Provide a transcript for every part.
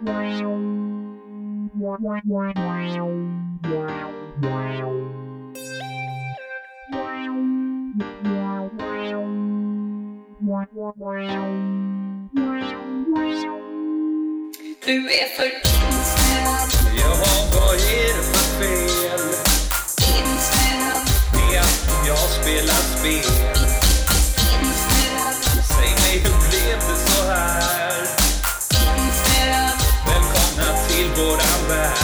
Du är för insnöad, Jaha, vad är det för fel insnöad, med att jag spelar spel? insnöad, Säg mig, hur blev det så här? Våran värld.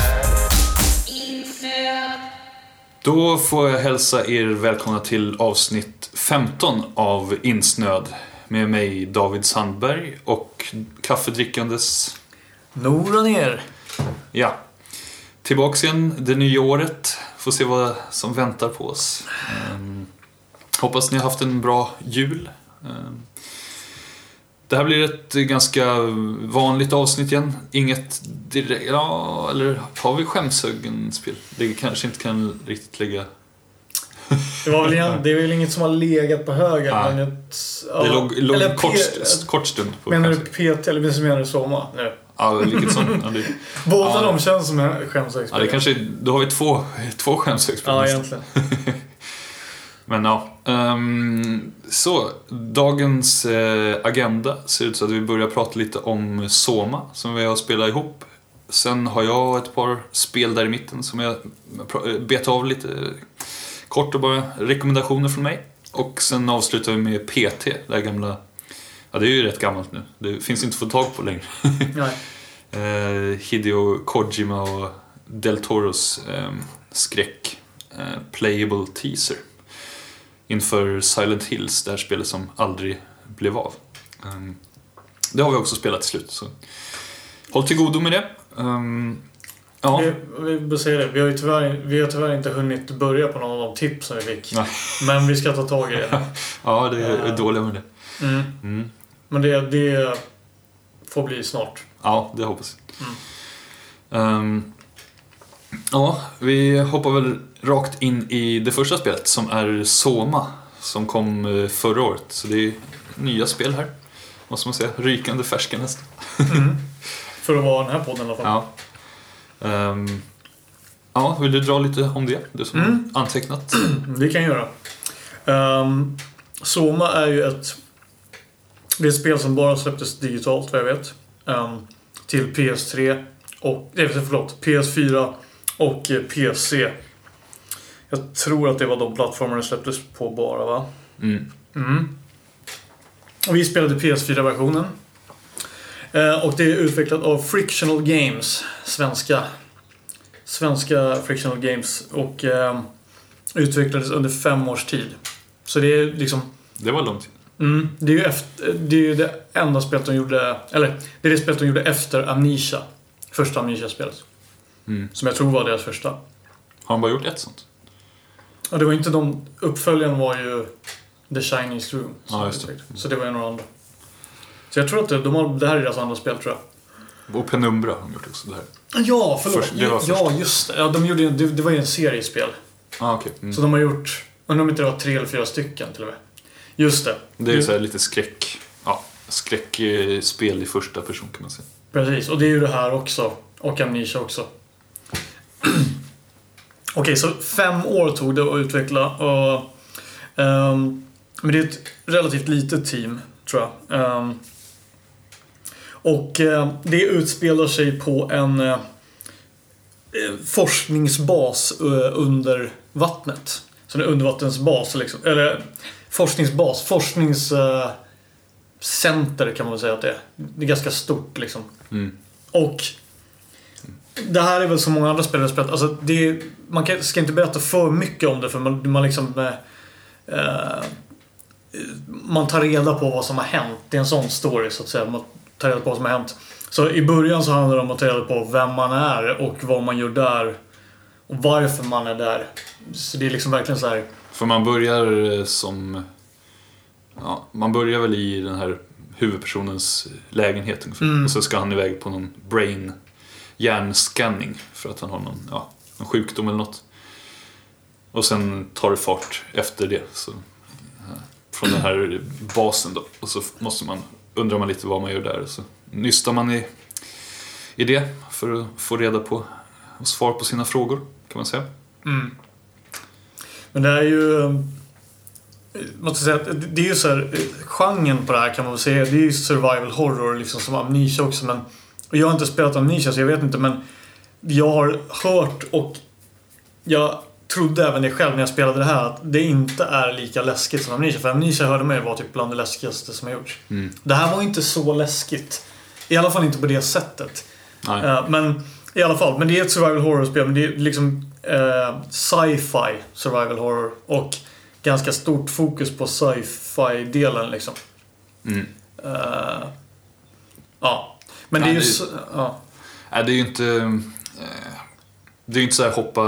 Då får jag hälsa er välkomna till avsnitt 15 av Insnöd med mig David Sandberg och kaffedrickandes, Nor och ner. ja, tillbaks igen det nya året. Får se vad som väntar på oss. Ehm, hoppas ni har haft en bra jul. Ehm, det här blir ett ganska vanligt avsnitt igen. Inget direkt, ja, eller har vi skämshuggen-spel? Det kanske inte kan riktigt lägga Det, var väl, igen- det är väl inget som har legat på högen. Nej. Men ett, ja, Det låg, låg en kort, P- kort stund på Menar du. PT eller menar du Soma nu? Ja, vilket som. Ja, det, Båda Ja. de känns som en skämshögspel. ja, det kanske, då har vi två, två skämshögspel Ja, egentligen. Men ja. ehm, så, dagens eh, agenda ser ut så att vi börjar prata lite om Soma som vi har spelat ihop. Sen har jag ett par spel där i mitten som jag eh, bet av lite kort och bara rekommendationer från mig. Och sen avslutar vi med PT, det här gamla... Ja, det är ju rätt gammalt nu. Det finns inte att få tag på längre. Eh, Hideo Kojima och Del Toros eh, skräck eh, playable teaser inför Silent Hills, det här spelet som aldrig blev av. Um, det har vi också spelat till slut, så håll till godo med det. Um, ja, Vi, vi det. Vi har ju tyvärr, vi har tyvärr inte hunnit börja på någon av de tips som vi fick. Nej. Men vi ska ta tag i det. ja, det är Ja. dåliga med det. Mm. Mm. Men det, det får bli snart. Ja, det hoppas jag. Ehm, ja, vi hoppar väl rakt in i det första spelet som är Soma som kom eh, förra året. Så det är nya spel här. Måste man säga. Rykande färska nästan. För att vara den här podden i alla fall. Ja. Ehm, ja, vill du dra lite om det? Du som Mm. antecknat. Det kan jag göra. Um, Soma är ju ett... Det är ett spel som bara släpptes digitalt vad jag vet. Ehm, till PS3 och... Nej, förlåt. PS4 och eh, PC. Jag tror att det var de plattformar det släpptes på bara va? Mm. Mm. Och vi spelade PS4-versionen. Eh, och det är utvecklat av Frictional Games. Svenska. Svenska Frictional Games. Och eh, utvecklades under fem års tid. Så det är liksom... Det var lång tid. Mm, det är ju efter, det är ju det enda spelet de gjorde... Eller, det är det spelet de gjorde efter Amnesia. Första Amnesia-spelet. Mm. Som jag tror var deras första. Har han bara gjort ett sånt? Och det var inte de... Uppföljaren var ju The Chinese Room. Ja, just det. Så det var ju några andra. Så jag tror att det, de har, det här är deras andra spel tror jag. Och Penumbra har han gjort också. Det här. Ja, förlåt. Först- det var ja, just det. Ja, de gjorde, det, det var ju en seriespel. Ah, okej. Mm. Så de har gjort... Undrar om inte det var tre eller fyra stycken till och med. Just det. Det är ju så här lite skräck... Ja, skräckspel i första person kan man säga. Precis, och det är ju det här också. Och Amnesia också. Okej, så fem år tog det att utveckla. Och, ehm, men det är ett relativt litet team, tror jag. Ehm, och eh, det utspelar sig på en eh, forskningsbas eh, under vattnet. Så en undervattensbas, liksom. eller forskningsbas, forskningscenter center kan man väl säga att det är. Det är ganska stort liksom. Mm. Och det här är väl som många andra spelare spelat. Alltså det, är- man kan, ska inte berätta för mycket om det för man, man liksom... Eh, eh, man tar reda på vad som har hänt. Det är en sån story så att säga. Man tar reda på vad som har hänt. Så i början så handlar det om att ta reda på vem man är och vad man gör där. Och varför man är där. Så det är liksom verkligen så här. För man börjar eh, som... Ja, man börjar väl i den här huvudpersonens lägenhet ungefär. Mm. Och så ska han iväg på någon brain hjärnscanning för att han har någon, ja, någon sjukdom eller något. Och sen tar det fart efter det. Så, ja, från den här basen då. Och så måste man, undrar man lite vad man gör där. Och så nystar man i, det för att få reda på och svar på sina frågor, kan man säga. Mm. Men det är ju... Eh, måste säga det är ju så här, eh, genren på det här kan man väl säga, det är ju survival horror liksom som Amnesia också men och jag har inte spelat Amnesia så jag vet inte men jag har hört och jag trodde även det själv när jag spelade det här att det inte är lika läskigt som Amnesia för Amnesia hörde man ju var typ bland det läskigaste som jag gjort. Mm. Det här var inte så läskigt. I alla fall inte på det sättet. Eh, men i alla fall, men det är ett survival horror-spel. Men det är liksom eh, sci-fi survival horror. Och ganska stort fokus på sci-fi-delen liksom. Mm. Eh, ja. Men det är ju... så- Ja. Nej, det är ju inte... eh, Det är ju inte så här hoppa,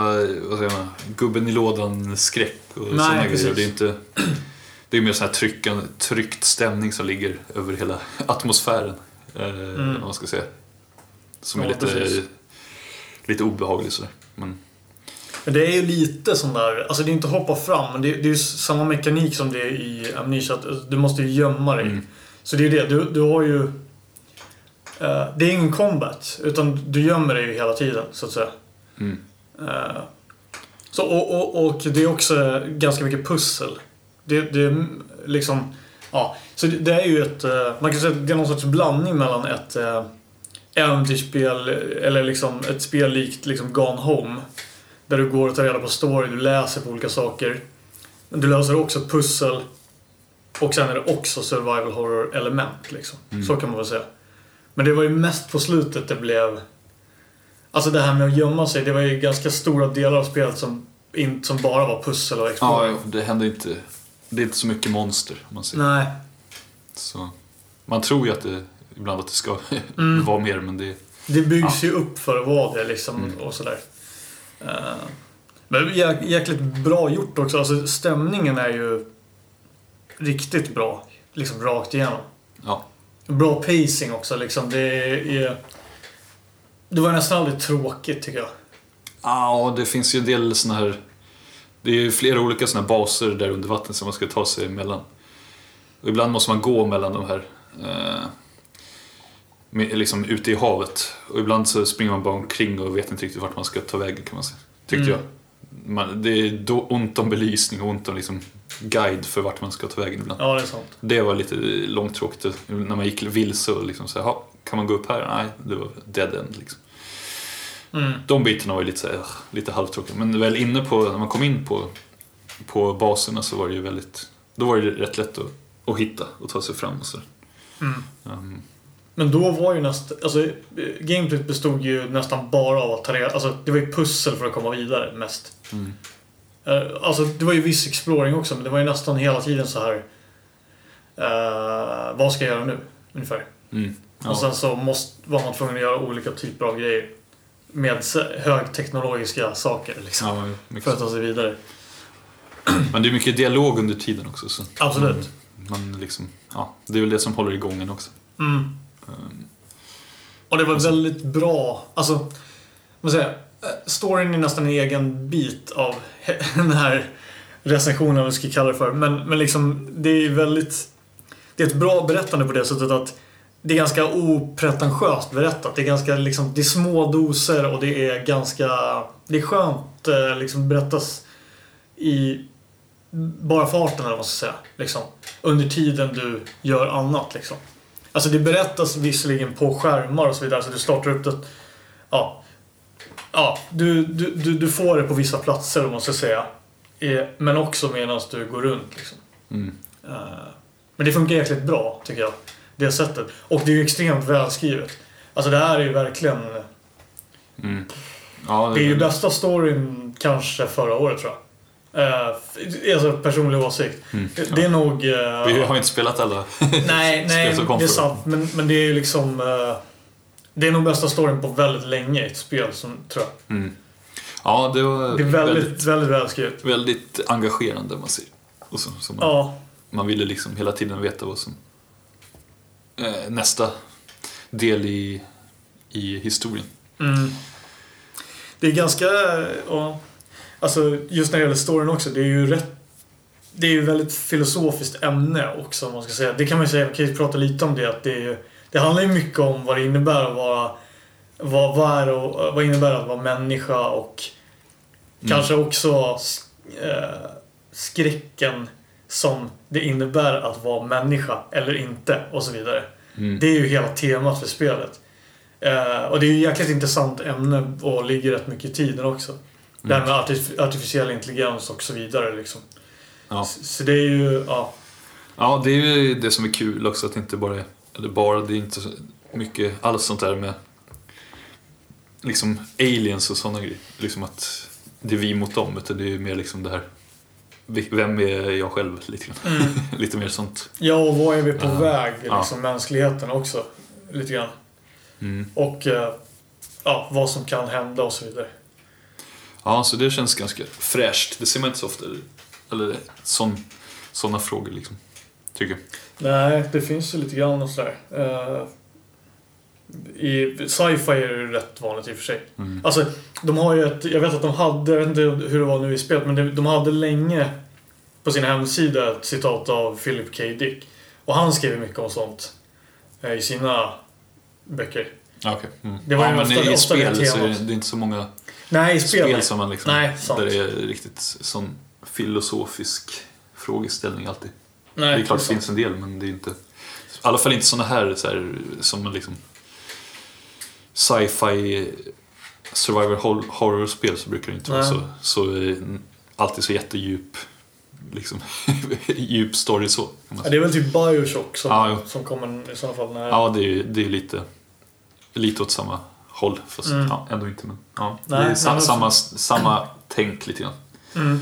vad säger man, gubben i lådan skräck och sådana grejer. Det är inte... Det är mer sån här tryckande, tryckt stämning som ligger över hela atmosfären. Eh, Om man ska säga. Som är Mm. Ja, lite, precis. lite obehaglig sådär. Men, Men det är ju lite sån där, alltså det är inte hoppa fram, men det, det är ju samma mekanik som det är i Amnesia. Att du måste ju gömma dig. Mm. Så det är det, du, du har ju... eh, det är ingen combat, utan du gömmer dig ju hela tiden, så att säga. mm. Eh, så, och, och, och det är också ganska mycket pussel. Det, det är liksom... Ja, så det, det är ju ett... eh, Man kan säga att det är någon sorts blandning mellan ett äventyrsspel eller liksom ett spel likt liksom Gone Home. Där du går och tar reda på story, du läser på olika saker. Men du löser också pussel. Och sen är det också survival horror element liksom. Så kan man väl säga. Men det var ju mest på slutet det blev... Alltså det här med att gömma sig, det var ju ganska stora delar av spelet som, in, som bara var pussel och Ja, exploring. det händer inte... Det är inte så mycket monster, om man säger. Nej. Så, man tror ju att det, ibland att det ska Mm. vara mer, men det... Det byggs ju upp för att vara det liksom och sådär. Eh, men jä jäkligt bra gjort också. Alltså stämningen är ju riktigt bra. Liksom rakt igenom. Ja. Bra pacing också liksom. Det är... Det var nästan aldrig tråkigt tycker jag. Ja, det finns ju en del såna här... Det är ju flera olika såna här baser där under vattnet som man ska ta sig emellan. Och ibland måste man gå mellan de här... Eh, med, liksom ute i havet. Och ibland så springer man bara omkring och vet inte riktigt vart man ska ta vägen kan man säga. Tyckte Mm. jag. Man, det är då ont om belysning och ont om liksom guide för vart man ska ta vägen ibland. Ja, det är sant. Det var lite långtråkigt när man gick vilse och liksom så här, "Ha, kan man gå upp här? Nej, det var dead end liksom. Mm. De bitarna var ju lite, så här, ugh, lite halvtråkiga. Men väl inne på, när man kom in på, på baserna så var det ju väldigt, då var det rätt lätt att, att hitta och ta sig fram och så. Mm. Um, Men då var ju nästan... Alltså, eh, gameplayt bestod ju nästan bara av att ta reda... Alltså, det var ju pussel för att komma vidare mest. mm. Eh, Alltså det var ju viss exploring också men det var ju nästan hela tiden så här. eh, vad ska jag göra nu? Ungefär. Mm. Ja. Och sen så måste, var man tvungen att göra olika typer av grejer. Med högteknologiska saker liksom. Ja, För att ta sig vidare. Men det är mycket dialog under tiden också. Så Absolut. man, man liksom, ja, det är väl det som håller igång en också. Mm. Um, Och det var väldigt bra. Alltså, vad säger? Eh, Storyn är nästan en egen bit av den här recensionen, vad vi ska kalla det för. Men, men liksom, det är väldigt... Det är ett bra berättande på det sättet att det är ganska opretentiöst berättat. Det är ganska liksom, det är små doser och det är ganska... Det är skönt eh, liksom berättas i bara farten eller vad man ska säga. Liksom. Under tiden du gör annat liksom. Alltså det berättas visserligen på skärmar och så vidare. Så du startar upp det. Ja. Ja, du, du, du, du får det på vissa platser om man ska säga. Eh, Men också medan du går runt liksom. mm. Eh, Men det funkar jäkligt bra tycker jag. Det sättet. Och det är ju extremt välskrivet. Alltså det här är ju verkligen... Mm. Ja, Det är ju bästa storyn kanske förra året tror jag. Eh, Alltså personlig åsikt. Mm. Det, det är nog... eh, Vi har inte spelat alla. Nej, nej spel som kom det är sant. Men, men det är ju liksom... eh, det är nog bästa storyn på väldigt länge i ett spel, som, tror jag. Mm. Ja, det var Det är väldigt, väldigt, väldigt välskrivet. väldigt engagerande man ser. Och så, så man, Ja. man ville liksom hela tiden veta vad som... Eh, nästa del i, i historien. Mm. Det är ganska... Ja, alltså, just när det gäller storyn också, det är ju rätt... Det är ju väldigt filosofiskt ämne också, om man ska säga. Det kan man ju säga, vi kan ju prata lite om det, att det, är, ju- det handlar ju mycket om vad det innebär att vara vad, vad, är och- vad innebär det att vara människa och kanske också eh, skräcken som det innebär att vara människa eller inte och så vidare. Mm. Det är ju hela temat för spelet. Eh, och det är ju ett jäkligt intressant ämne och ligger rätt mycket i tiden också. Det här med artif- artificiell intelligens och så vidare liksom. Ja. Så, så det är ju, ja. Ja, det är ju det som är kul också att det inte bara är, eller bara, det är inte så mycket alls sånt där med liksom aliens och sådana grejer. Liksom att det är vi mot dem, utan det är ju mer liksom det här vem är jag själv lite grann. lite mer sånt. Ja, och vad är vi på Ja. väg? Liksom mänskligheten också. Lite grann. Mm. Och eh, ja, vad som kan hända och så vidare. Ja, så det känns ganska fräscht. Det ser man inte så ofta. Eller sån, såna frågor liksom. Tycker jag. Nej, det finns ju lite grann och sådär. Uh, I sci-fi är det ju rätt vanligt i och för sig. Mm. Alltså, de har ju ett... Jag vet att de hade, jag vet inte hur det var nu i spelet, men det- de hade länge på sin hemsida ett citat av Philip K. Dick. Och han skrev mycket om sånt eh, i sina böcker. Okej. Mm. Det var ja, ju men ofta- i ofta det spel så är det, det är inte så många Nej, spel. spel som man liksom, Nej, sant. där det är riktigt sån filosofisk frågeställning alltid. Nej, det är klart det finns en del, men det är inte... I alla fall inte såna här, så här som liksom... Sci-fi survival hor- horror-spel så brukar det inte vara Nej. så, så eh, alltid så jättedjup liksom, djup story så. Ja, det är väl typ Bioshock som, Ja, som kommer i sådana fall. När... Ja, det är det är lite, lite åt samma håll, fast Mm. ja, ändå inte. Men, ja, Nej, det är sa, samma, samma tänk lite grann. Mm.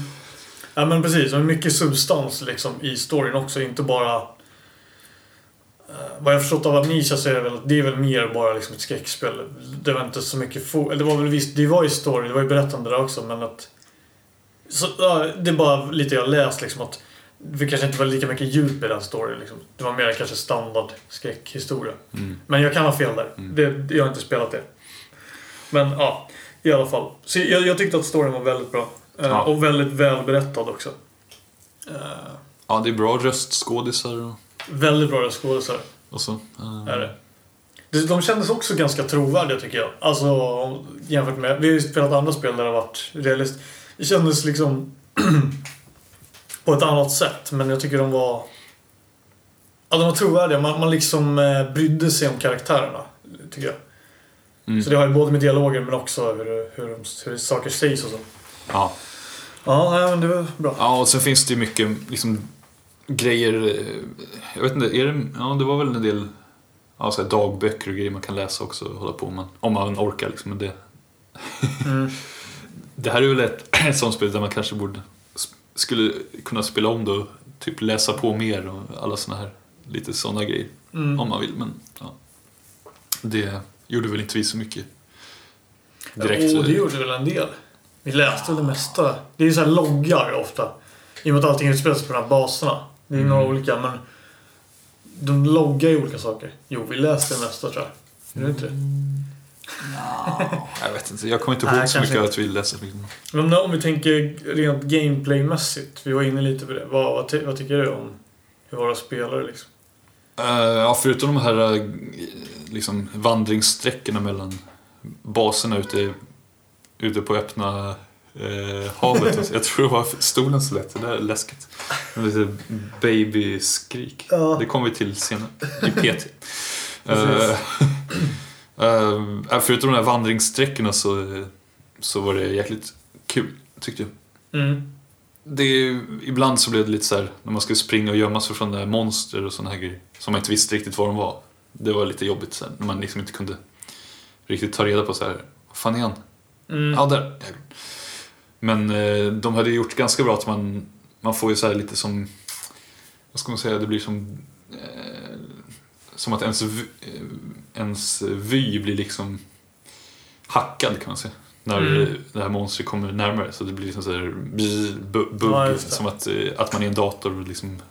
Ja men precis, och mycket substans liksom i storyn också, inte bara... eh, vad jag förstått av Amnesia så är det väl det är väl mer bara liksom ett skräckspel. Det var inte så mycket fo- eller Det var väl visst, det var ju story, det var ju berättande där också men att... Så, ja, det är bara lite jag läst liksom att det kanske inte var lika mycket djup i den storyn liksom. Det var mer kanske standard skräckhistoria. Mm. Men jag kan ha fel där. Det, jag har inte spelat det. Men ja, i alla fall. Så jag, jag tyckte att storyn var väldigt bra. Eh, Ja. Och väldigt välberättad också. Eh, Ja, det är bra röstskådisar och, väldigt bra skådisar och så. Eh, är det. De- De kändes också ganska trovärdiga tycker jag. Alltså jämfört med... Vi har ju spelat andra spel där det har varit realist. Det kändes liksom på ett annat sätt. Men jag tycker de var... Ja, de var trovärdiga. Man, man liksom eh, brydde sig om karaktärerna. Tycker jag. Mm. Så det har ju både med dialoger men också hur, hur, de- hur saker sägs och så. Ja. Ja, men det var bra. ja, och sen finns det ju mycket liksom, grejer. eh, Jag vet inte, är det, ja, det var väl en del ja, dagböcker och grejer man kan läsa också och hålla på med. Om man orkar liksom. Men det, Mm. det här är väl ett, ett sånt spel där man kanske borde skulle kunna spela om det och typ läsa på mer och alla såna här lite såna grejer. Mm. Om man vill, men ja. Det gjorde väl inte vi så mycket direkt. Jo, det gjorde väl en del. Vi läste det mesta. Det är ju så här loggar ofta. I och med att allting utspelar sig på de här baserna. Det är Mm. några olika, men... De loggar ju olika saker. Jo, vi läste det mesta tror jag. Är det inte det? Jag vet inte, jag kommer inte Nej, ihåg så kanske mycket att vi läste. Men om vi tänker rent gameplaymässigt. Vi var inne lite på det. Vad, vad, ty- vad tycker du om hur våra spelare liksom? Eh, ja, förutom de här eh, liksom, vandringssträckorna mellan baserna ute, ute på öppna eh, havet. jag tror det var stolen så lätt, det där är läskigt. Lite babyskrik. Ja. Det kommer vi till senare i PT. Precis. Eh, eh, förutom de här vandringssträckorna så, så var det jäkligt kul, tyckte jag. Mm. Det, ibland så blev det lite så här när man skulle springa och gömma sig från det här monster och såna här grejer. Som man inte visste riktigt vad de var. Det var lite jobbigt sen när man liksom inte kunde riktigt ta reda på så här. Vad fan är han? Mm. Ja, där. Men eh, de hade gjort ganska bra att man, man får ju så här lite som, vad ska man säga, det blir som, eh, som att ens, vy- eh, ens vy blir liksom hackad kan man säga. När Mm. det här monstret kommer närmare så det blir liksom så här bzz, bu- bugg, Ja, som att, eh, att man är en dator och liksom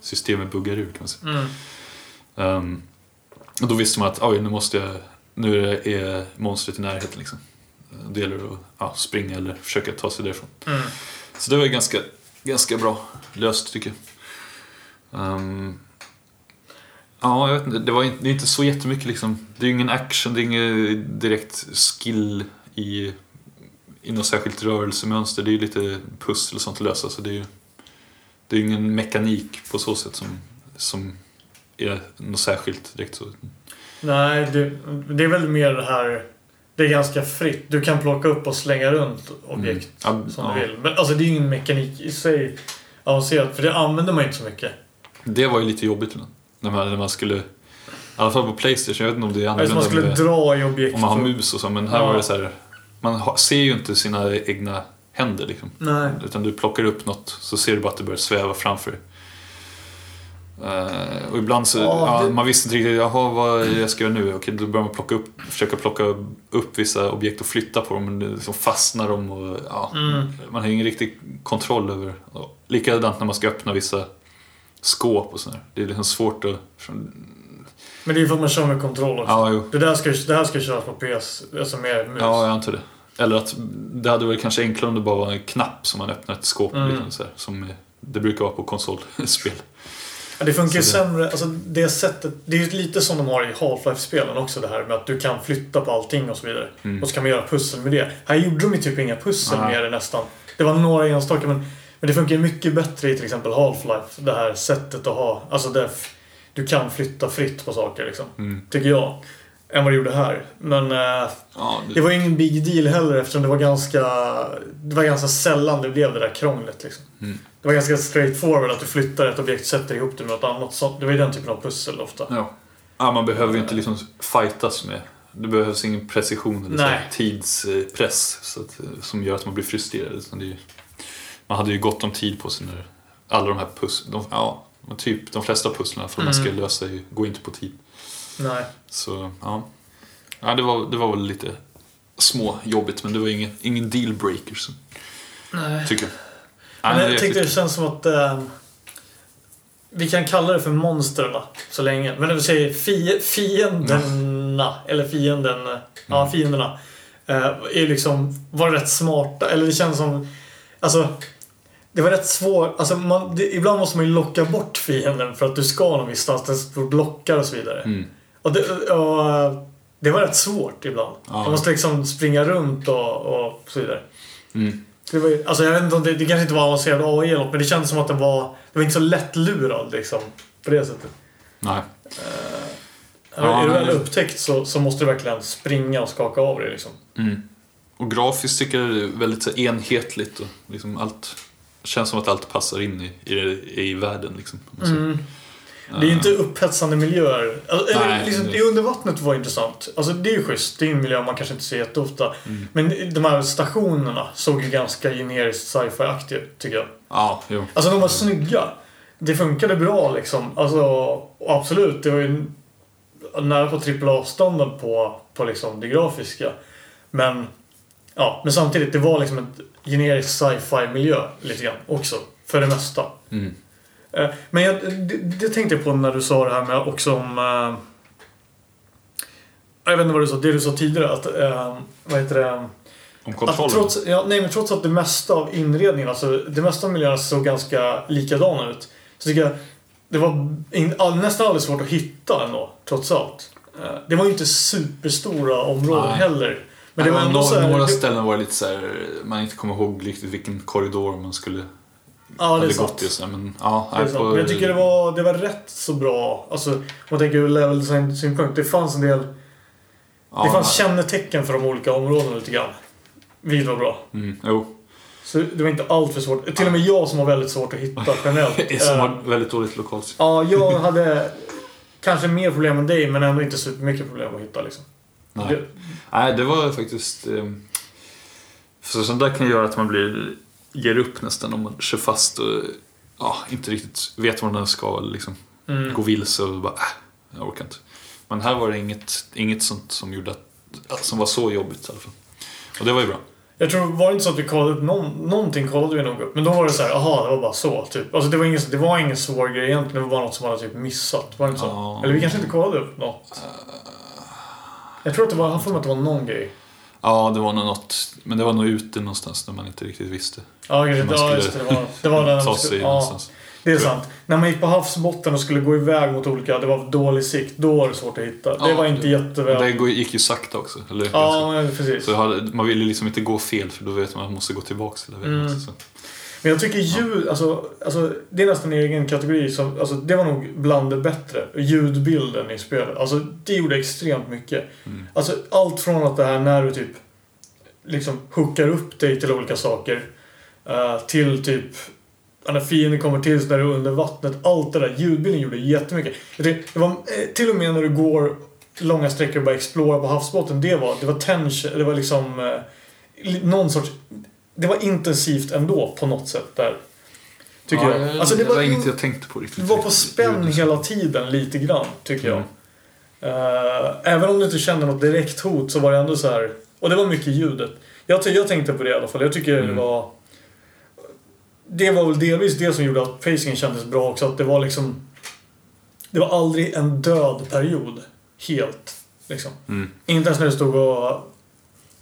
systemet buggar ur kan man säga. Mm. Ehm, och då visste man att oj, nu måste jag, nu är- monstret i närheten liksom. Det gäller att ja, springa eller försöka ta sig därifrån. Mm. Så det var ganska, ganska bra löst tycker jag. Ehm, Ja, jag vet inte. Det, var inte, det är inte så jättemycket liksom. Det är ju ingen action, det är inget direkt skill i, i något särskilt rörelsemönster. Det är ju lite pussel och sånt att lösa. Så det är ju det är ingen mekanik på så sätt som, som är något särskilt direkt så. Nej, det, det är väl mer det här... Det är ganska fritt. Du kan plocka upp och slänga runt objekt Mm. Ja, som ja. du vill. Men alltså det är ju ingen mekanik i sig avancerat. För det använder man ju inte så mycket. Det var ju lite jobbigt ibland. När man, när man skulle, i alla fall på Playstation, jag vet inte om det är annorlunda man skulle med, dra i objekt. om man har mus och så, men här Ja. var det så här, man ser ju inte sina egna händer liksom. Nej. Utan du plockar upp något så ser du bara att det börjar sväva framför dig. Eh, och ibland så, Ja, ja, det- man visste inte riktigt, jaha vad jag ska göra nu? Okej, då börjar man plocka upp, försöka plocka upp vissa objekt och flytta på dem, men liksom fastnar de och ja, Mm. man har ingen riktig kontroll över. Och likadant när man ska öppna vissa skåp och sådär. Det är liksom svårt att... Men det är för att man kör med kontroll också. Ja, jo. Det, där ska, det här ska köras på PS, alltså med mus. Ja, jag antar det. Eller att det hade varit kanske enklare om det bara var en knapp som man öppnar ett skåp. Mm. Liksom, så här, som det brukar vara på konsolspel. Ja, det funkar ju sämre. Alltså det sättet. Det är ju lite som de har i Half-Life-spelen också det här med att du kan flytta på allting och så vidare. Mm. Och så kan man göra pussel med det. Här gjorde de ju typ inga pussel Nej. med det nästan. Det var några enstaka men, men det funkar ju mycket bättre i till exempel Half-Life. Det här sättet att ha. Alltså det, du kan flytta fritt på saker liksom. Mm. Tycker jag. Än vad det gjorde här. Men eh, Ja, det det, var ingen big deal heller eftersom det var ganska Det var ganska sällan det blev det där krånglet liksom. Mm. Det var ganska straightforward att du flyttar ett objekt, sätter ihop det med något annat. Så det var ju den typen av pussel ofta. ja. ja, man behöver ju inte liksom fightas med. Det behövs ingen precision eller Nej. tidspress så att, som gör att man blir frustrerad. Ju- man hade ju gott om tid på sig när alla de här pusslen, ja, typ de flesta pusslen för man ska Mm. lösa ju- går inte på tid. Nej. Så ja, ja det, var, det var väl lite små jobbigt men det var ingen, ingen dealbreaker Nej. tycker jag. Men Nej, jag det tyckte det känns som att eh, vi kan kalla det för monstren så länge. Men det vill säga fi, fienderna, eller fienden, Mm. ja fienderna, eh, är liksom, var rätt smarta. Eller det känns som, alltså det var rätt svårt. Alltså man, det, ibland måste man ju locka bort fienden för att du ska någon visstans. Den står och blockar och så vidare. Mm. Och det, och, det var rätt svårt ibland. Ja. Man måste liksom springa runt och, och så vidare. Mm. Det, var, alltså jag vet inte det, det kanske inte var avancerad AI eller något, men det kändes som att den var... Det var inte så lättlurad liksom. På det sättet. Nej. är du väl upptäckt så, så måste du verkligen springa och skaka av dig liksom. Mm. Och grafiskt tycker jag det är väldigt så enhetligt och liksom allt känns som att allt passar in i, i, i världen. Liksom. Mm. Det är ju inte upphetsande miljöer. Alltså, eller, Nej, liksom, det- under vattnet var intressant. Alltså det är ju schysst. Det är en miljö man kanske inte ser jätteofta. Mm. Men de här stationerna såg ju ganska generiskt sci-fi-aktiga ut, tycker jag. Ja, jo. Alltså de var snygga. Det funkade bra liksom. Alltså, absolut, det var ju nära på trippel avstånden på, på liksom det grafiska. Men, ja, men samtidigt, det var liksom ett generisk sci-fi miljö lite grann också. För det mesta. Mm. Eh, Men jag, det, det tänkte jag på när du sa det här med också om... Eh, jag vet inte vad du sa, det du sa tidigare att... Eh, vad heter det? Om Att kontrollen. trots, ja, nej, men trots att det mesta av inredningen, alltså det mesta av miljöerna såg ganska likadana ut. Så tycker jag det var in, all, nästan alldeles svårt att hitta ändå, trots allt. Det var ju inte superstora områden Nej. heller. Men det var ändå några, så här, några ställen var det lite så här, man inte kommer ihåg riktigt vilken korridor man skulle Ja, det är sant. Så här, men, ja, Det är sant. på- Men jag tycker det var, det var rätt så bra. Alltså, om man tänker ur level design synpunkt. Det fanns en del... ja, det fanns nej. kännetecken för de olika områdena lite grann. Vilket var bra. Mm, jo. Så det var inte allt för svårt. Till och med jag som har väldigt svårt att hitta generellt. Som Eh, har väldigt dåligt lokalt Ja, jag hade kanske mer problem än dig, men ändå inte supermycket problem att hitta liksom. Nej. Det, Nej, det var faktiskt... Eh, för sånt där kan göra att man blir, ger upp nästan om man kör fast och ja, inte riktigt vet var den ska. Liksom, mm. Gå vilse och bara, äh, jag orkar inte. Men här var det inget, inget sånt som gjorde att, som var så jobbigt i alla fall. Och det var ju bra. Jag tror, var det inte så att vi kollade upp någon, någonting kollade vi nog upp. Men då var det så här, aha, det var bara så, typ. Alltså det var ingen, det var ingen svår grej egentligen, det var bara något som man hade typ missat. Var det inte så? Ja. Eller vi kanske inte kollade upp något. Jag tror att det var, har för mig att det var någon grej. Ja, det var nog något, men det var nog ute någonstans där man inte riktigt visste. Ja, kanske Man ja just det. Det var, det var den Ta sig ja. någonstans. Det är sant. När man gick på havsbotten och skulle gå iväg mot olika, det var dålig sikt, då var det svårt att hitta. Det Ja, var inte det- jätteväl. Det gick ju sakta också. Eller, Ja, men precis. Så hade, man ville liksom inte gå fel för då vet man att man måste gå tillbaka hela vägen. Mm. Så. Men jag tycker ljud, alltså, alltså det är nästan en egen kategori som, alltså det var nog bland det bättre. Ljudbilden i spelet. Alltså det gjorde extremt mycket. Mm. Alltså allt från att det här när du typ liksom hookar upp dig till olika saker eh, till typ när fienden kommer till så när du är under vattnet. Allt det där. Ljudbilden gjorde jättemycket. Jag tycker, det var, eh, till och med när du går långa sträckor och bara explorar på havsbotten. Det var, det var tension. Det var liksom eh, någon sorts... Det var intensivt ändå på något sätt där. Tycker ja, jag. Alltså det var, inget jag tänkte på riktigt. det var på spänn hela tiden lite grann, tycker jag. Mm. Eh, även om du inte kände något direkt hot så var det ändå så här. Och det var mycket ljudet. Jag, jag tänkte på det i alla fall. Jag tycker det Mm. var... Det var väl delvis det som gjorde att pacingen kändes bra också. Att det var liksom... Det var aldrig en död period. Helt. Liksom. Mm. Inte ens när du stod och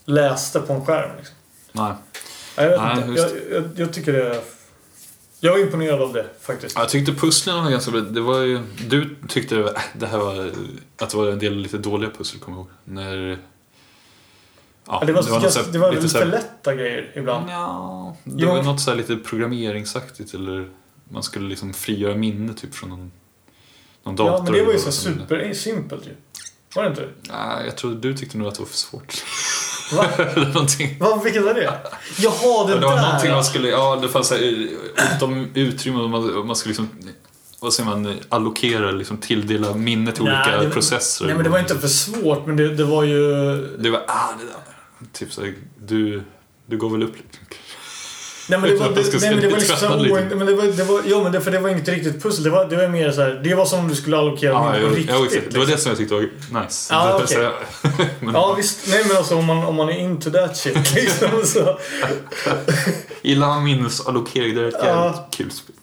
läste på en skärm. Liksom. Nej. Jag, vet inte. just Jag, jag, jag tycker det... Jag är imponerad av det faktiskt. Jag tyckte pusslen var ganska bra. Det var ju, du tyckte det, var, det här var, att det var en del lite dåliga pussel, kommer jag ihåg. När... Ja, Ja, det var, det så här- det var lite så här- för lätta grejer ibland. Ja, det Jo. var något så lite programmeringsaktigt eller man skulle liksom frigöra minne typ från någon, någon dator. Ja, men det var ju så supersimpelt ju. Var det inte? Nej, jag tror du tyckte nog att det var för svårt. Va? någonting. Va, vilket var det? Jaha, det Ja, det var där! någonting man skulle, ja det fanns så här, de utrymmen man, man skulle liksom, vad säger man, allokera, liksom tilldela minne till Nej, olika det processer. Nej men det var inte för svårt, men det, det var ju... Det var, ah det där. Typ såhär, du, du går väl upp lite. Nej men det var, det, nej, men det var liksom men det var, det var, ja men det, för det var inte riktigt pussel. Det var, det var mer så här, det var som om du skulle allokera Ja, minne jag, på riktigt. exakt. det var liksom. det som jag tyckte var nice. Ja, Det- jag- men, Ja visst, nej men alltså om man, om man är into that shit liksom så. Gillar man minnesallokering, det är ett Ja. jävligt kul spel.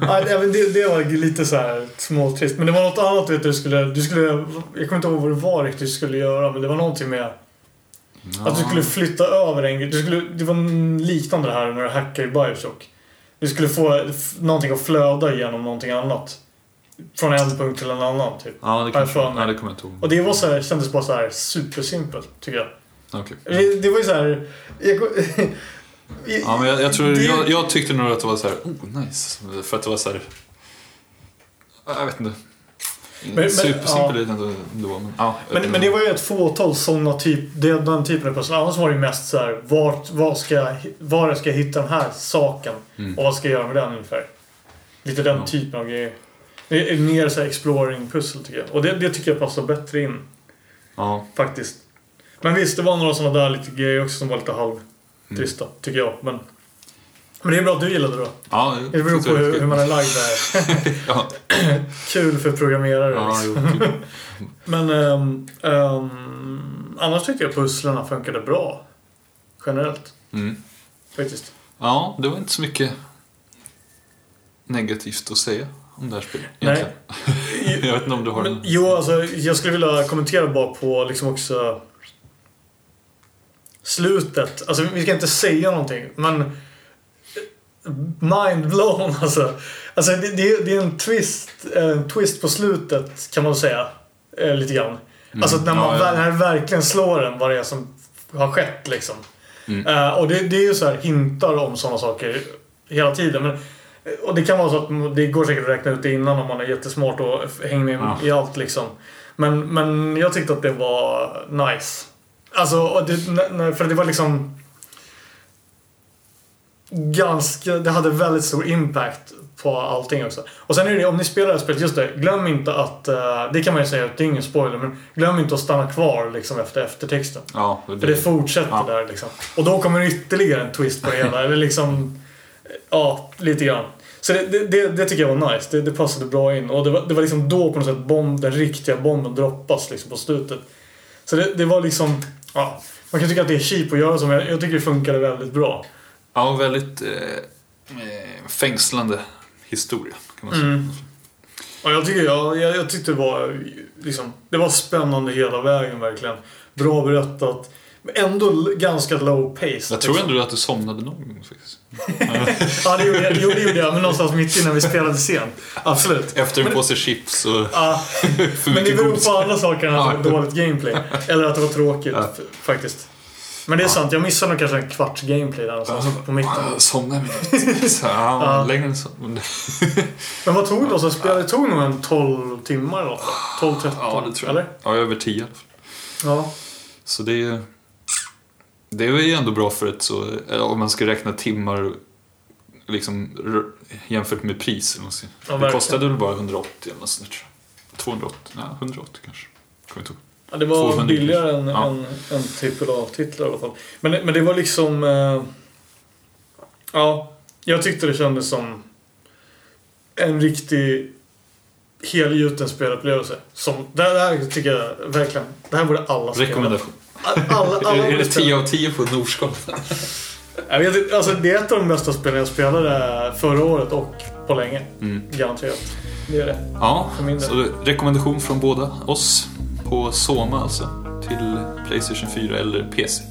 Ja, det, det var lite så här småtrist. Men det var något annat vet du, du skulle, du skulle, jag kommer inte ihåg vad det var riktigt du skulle göra men det var någonting med Att du skulle flytta över en. Du skulle, det var liknande det här när du hackade i Bioshock. Du skulle få någonting att flöda genom någonting annat. Från en punkt till en annan typ. Ja, det mig. ja, det kommer jag inte ihåg. Och det var så här, kändes bara så här supersimpelt tycker jag. Okej. Det, det var ju så här... Jag, Ja, men jag, jag tror, Det- jag, jag tyckte nog att det var så här, oh nice. För att det var så här, jag vet inte. Men- Supersimpel ja. är det ändå. Men, ja, men, men det var ju ett fåtal sådana typ, den typen av pussel. Annars var det ju mest så här, vart, var, ska, var ska jag hitta den här saken? Mm. Och vad ska jag göra med den ungefär? Lite den Ja. typen av grejer. Det är mer så här exploring-pussel tycker jag. Och det, det tycker jag passar bättre in. Ja, Faktiskt. Men visst, det var några sådana där lite grejer också som var lite halvtrista, tycker jag. Men, men det är bra att du gillade det då. ja, Det beror på hur, hur man är lagd där. Ja, Kul för programmerare. ja, jo. Men ehm, ehm, annars tyckte jag pusslerna funkade bra. Generellt, mm. faktiskt. ja, det var inte så mycket negativt att säga om det här spelet. Nej. Jag vet inte om du har Men, en... jo, alltså jag skulle vilja kommentera bara på liksom också slutet. Alltså vi ska inte säga någonting, men mind blown alltså. Alltså det, det, det är en twist, en twist på slutet kan man säga. Eh, lite grann. Alltså när, man, Mm. Ja, ja. när verkligen slår en vad det är som har skett liksom. Mm. Eh, och det, det är ju så här hintar om sådana saker hela tiden. Men, och det kan vara så att det går säkert att räkna ut det innan om man är jättesmart och hänger med Ja. i allt liksom. Men, men jag tyckte att det var nice. Alltså, det, för det var liksom ganska, det hade väldigt stor impact på allting också. Och sen är det om ni spelar det här spelet, just det, glöm inte att, eh, det kan man ju säga, det är ingen spoiler, men glöm inte att stanna kvar liksom efter eftertexten. Ja, För det fortsätter Ja. där liksom. Och då kommer det ytterligare en twist på det hela. Eller liksom... Ja, lite grann. Så det, det, det, det tycker jag var nice. Det, det passade bra in. Och det var, det var liksom då på något sätt bomb, den riktiga bomben droppas liksom på slutet. Så det, det var liksom... Ja, man kan tycka att det är cheap att göra så, men jag, jag tycker det funkade väldigt bra. Ja, väldigt eh, fängslande historia kan man säga. Mm. Och jag, tycker, jag, jag, jag tyckte det var, liksom, det var spännande hela vägen verkligen. Bra berättat. Ändå l- ganska low pace. Jag tror liksom. ändå att du somnade någon gång faktiskt. Ja, det gjorde jag. Det gjorde jag. Men någonstans mitt innan vi spelade sent. Absolut. Efter en Men- påse chips och Ja, men det beror på andra saker än att det var Ja. dåligt gameplay. Eller att det var tråkigt, Ja. faktiskt. Men det är sant, jag missade nog kanske en kvarts gameplay där någonstans på mitten. Somna en minut. Så, ja. Längre än så. Men vad tog det oss att spela? Det tog nog en 12 timmar eller något. 12, 13. Ja, det tror jag. Eller? Ja, över tio i alla fall. Ja. Så det är Det är ju ändå bra för ett så, om man ska räkna timmar liksom jämfört med pris. Ja, det kostade väl bara 180 eller något sånt där, tror jag. 280? Nej, 180 kanske. Kommer inte ihåg. Ja det var 200 billigare än, Ja. än, än AAA-titlar i alla fall. Men, men det var liksom... Eh, ja, jag tyckte det kändes som en riktig helgjuten spelupplevelse. Som, det här tycker jag verkligen... Det här borde alla spela. Rekommendation. Alla, alla, alla är det spela. 10 av 10 på Norskap? Jag vet inte, alltså det är ett av de bästa spelen jag spelade förra året och på länge. Mm. Garanterat. Det är det. Ja, så rekommendation från båda oss på Soma alltså. Till Playstation 4 eller PC.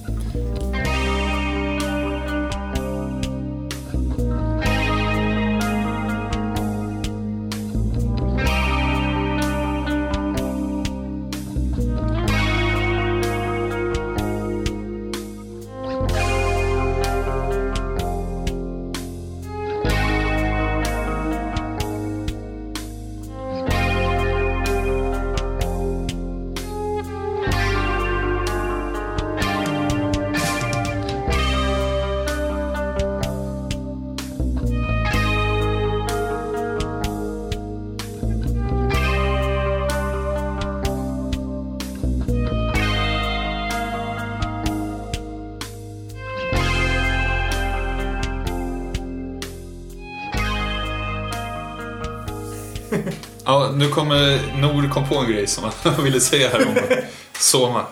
Nu kommer Nor kom på en grej som han ville säga här om Soma.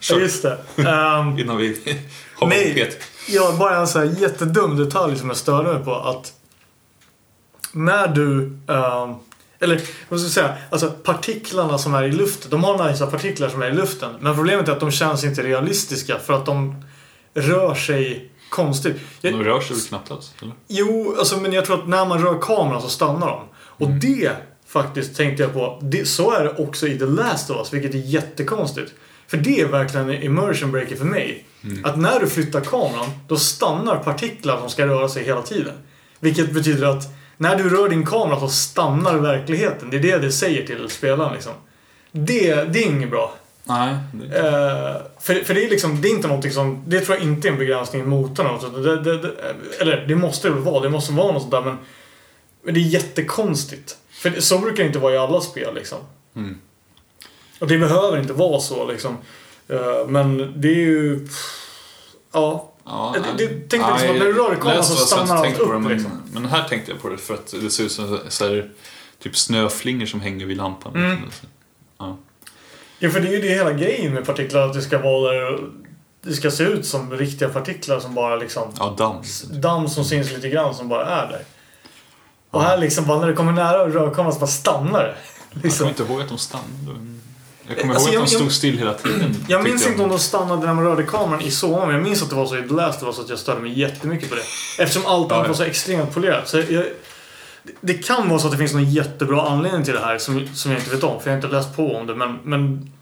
Kör, just det. Ehm, innan vi hoppar Nej. Peter. Ja, bara en sån här jättedum detalj som jag störde mig på. Att när du... ehm, eller vad ska jag säga? Alltså partiklarna som är i luften. De har nice partiklar som är i luften. Men problemet är att de känns inte realistiska för att de rör sig konstigt. Jag, De rör sig väl knappt alls? Eller? Jo, alltså, men jag tror att när man rör kameran så stannar de. Och det faktiskt tänkte jag på. Det, så är det också i The Last of Us, vilket är jättekonstigt. För det är verkligen en immersion breaker för mig. Att när du flyttar kameran, då stannar partiklar som ska röra sig hela tiden. Vilket betyder att när du rör din kamera så stannar verkligheten. Det är det det säger till spelaren liksom. Det, det är inget bra. Nej. Det... Eh, för, för det är liksom, det är inte någonting som, det tror jag inte är en begränsning i motorn. Det, det, det, eller det måste det väl vara, det måste vara något sånt där men, men det är jättekonstigt. För det, så brukar det inte vara i alla spel liksom. Mm. Och det behöver inte vara så liksom. Eh, men det är ju, ja. Ja, Det- det- tänk dig liksom att när du rör kameran så stannar allt upp, men, liksom. men här tänkte jag på det för att det ser ut som så här, typ snöflingor som hänger vid lampan. Mm. Ja. Ja, för det är ju det hela grejen med partiklar, att det ska vara där, det ska se ut som riktiga partiklar som bara liksom ja, damm. damm som syns lite grann som bara är där. Och här liksom bara när det kommer nära rörkameran så bara stannar det. Jag Liksom. kommer inte ihåg att de stannade. Jag kommer Alltså, ihåg jag- att de jag- stod still hela tiden. Jag minns inte om de stannade när man rörde kameran i Soma, men jag minns att det var så i The Last of Us att jag störde mig jättemycket på det. Eftersom allt Ja, annat var så extremt polerat. Så jag, det kan vara så att det finns någon jättebra anledning till det här som, som jag inte vet om, för jag har inte läst på om det. Men, men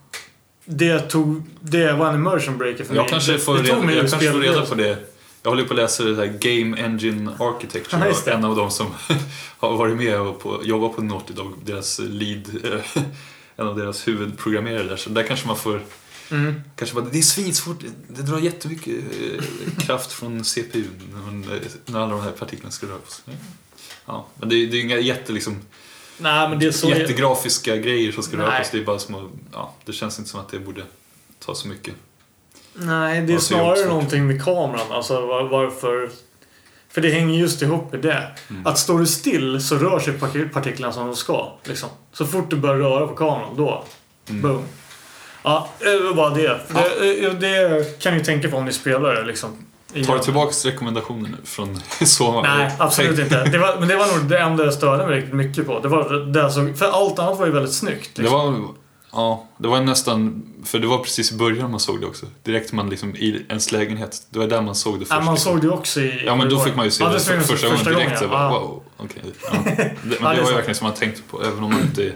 det, tog, det var en immersion breaker för Jag mig. kanske Det- får, det tog reda, mig jag kanske får reda på det. Jag håller på att läsa det här Game Engine Architecture. Ja, en av dem som har varit med och på, jobbar på Naughty Dog, deras lead, eh, en av deras huvudprogrammerare där. Så där kanske man får Mm. Kanske bara, det är svinsvårt, det drar jättemycket eh, kraft från CPU när, eh, när alla de här partiklarna ska röra på sig. Ja, men det, är- det är inga jätte, liksom, Nej, men det är så... jättegrafiska grejer som ska röra på sig. Det är bara små, ja, det känns inte som att det borde ta så mycket. Nej, det är Alltså, snarare någonting med kameran. Alltså var, varför... För det hänger just ihop med det. Mm. Att står du still så rör sig parti- partiklarna som de ska. Liksom. Så fort du börjar röra på kameran, då... Mm. Boom. Ja, det var bara det. Det, eh, det kan ni tänka på om ni spelar det liksom. Tar du tillbaks rekommendationen nu från Soma? Nej, absolut inte. Det var, men det var nog det enda jag störde mig riktigt mycket på. Det var det för allt annat var ju väldigt snyggt. Det Liksom. var, Ja, det var nästan, för det var precis i början man såg det också. Direkt man liksom i ens lägenhet. Det var där man såg det först. Ja, man liksom. såg det också i... Ja men då fick man ju se Ja, det, man första, gången direkt. ja. Jag bara, Ja. wow, okej. Ja. Det, men det, var ju verkligen som man tänkte på, även om man inte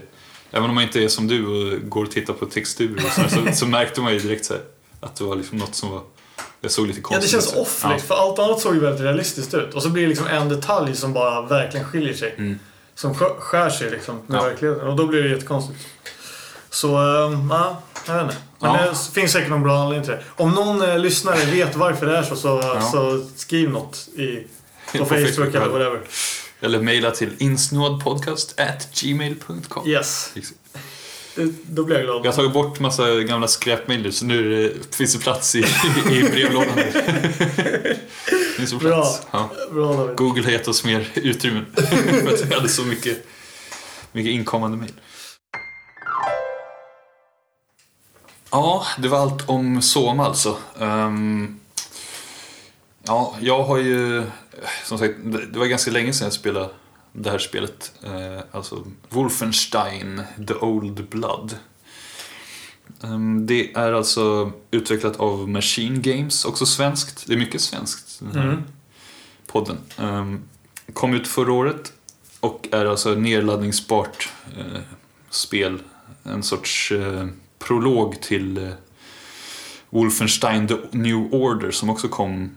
även om man inte är som du och går och tittar på texturer och så, här, så, så märkte man ju direkt så här, att det var liksom något som var, det såg lite Ja, konstigt det känns off liksom, för allt annat såg ju väldigt realistiskt ut. Och så blir det liksom en detalj som bara verkligen skiljer sig. Mm. Som skär sig liksom med Ja. verkligheten. Och då blir det jättekonstigt. Så, ähm, ja, jag vet inte. Men Ja. det finns säkert någon bra anledning till det. Om någon eh, lyssnare vet varför det är så, så, så skriv något i, på, På Facebook, eller ja. whatever. Eller mejla till insnådpodcast at gmail.com. Yes. Det, då blir jag glad. Jag har tagit bort massa gamla skräpmejl så nu det, finns det plats i, i brevlådan. det finns Bra. plats. Ja. Bra David. Google har gett oss mer utrymme för att vi hade så mycket, mycket inkommande mejl. Ja, det var allt om Soma alltså. Ehm, ja, jag har ju... Som sagt, det var ganska länge sedan jag spelade det här spelet. Eh, alltså Wolfenstein The Old Blood. Ehm, det är alltså utvecklat av Machine Games, också svenskt. Det är mycket svenskt. Den här Mm. podden. Ehm, kom ut förra året och är alltså nedladdningsbart eh, spel. En sorts eh, prolog till eh, Wolfenstein The New Order som också kom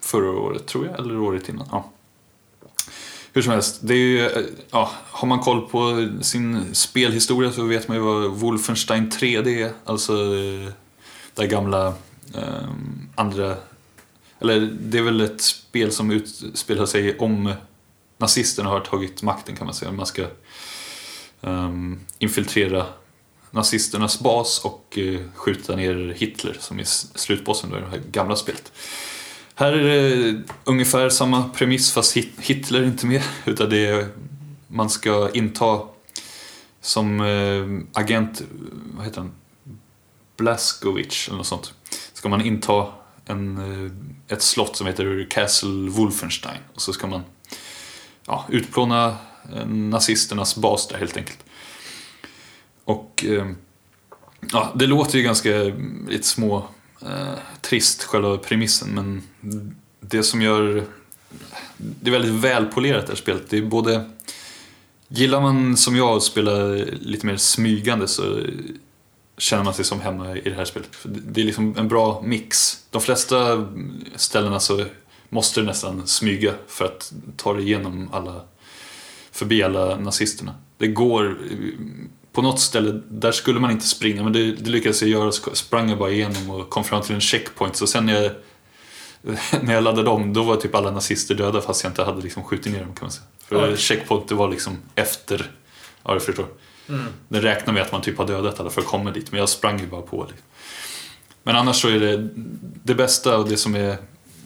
förra året, tror jag, eller året innan. Ja. Hur som helst, det är ju, eh, ja, har man koll på sin spelhistoria så vet man ju vad Wolfenstein 3D är. Alltså eh, det här gamla eh, andra eller det är väl ett spel som utspelar sig om nazisterna har tagit makten kan man säga. Man ska ehm, infiltrera nazisternas bas och eh, skjuta ner Hitler som är slutbossen i det här gamla spelet. Här är det eh, ungefär samma premiss fast Hitler är inte med utan det är man ska inta som eh, agent, vad heter han? Blaskovic eller något sånt. Ska man inta en, ett slott som heter Castle Wolfenstein. Och så ska man ja, utplåna nazisternas bas där helt enkelt. Och eh, ja, det låter ju ganska lite små eh, trist själva premissen men det som gör det är väldigt välpolerat det här spelet. Det är både Gillar man som jag att spela lite mer smygande så känner man sig som hemma i det här spelet. Det- Det är liksom en bra mix. De flesta ställena så måste du nästan smyga för att ta dig igenom alla, förbi alla nazisterna. Det går, på något ställe, där skulle man inte springa men det, det lyckades jag göra, sk- sprang jag bara igenom och kom fram till en checkpoint. Så sen när jag, när jag laddade om, då var typ alla nazister döda fast jag inte hade liksom skjutit ner dem kan man säga. För Oj. checkpoint det var liksom efter, ja du förstår. Mm. Den räknar med att man typ har dödat alla för att komma dit, men jag sprang ju bara på. Liksom. Men annars så är det det bästa och det som är...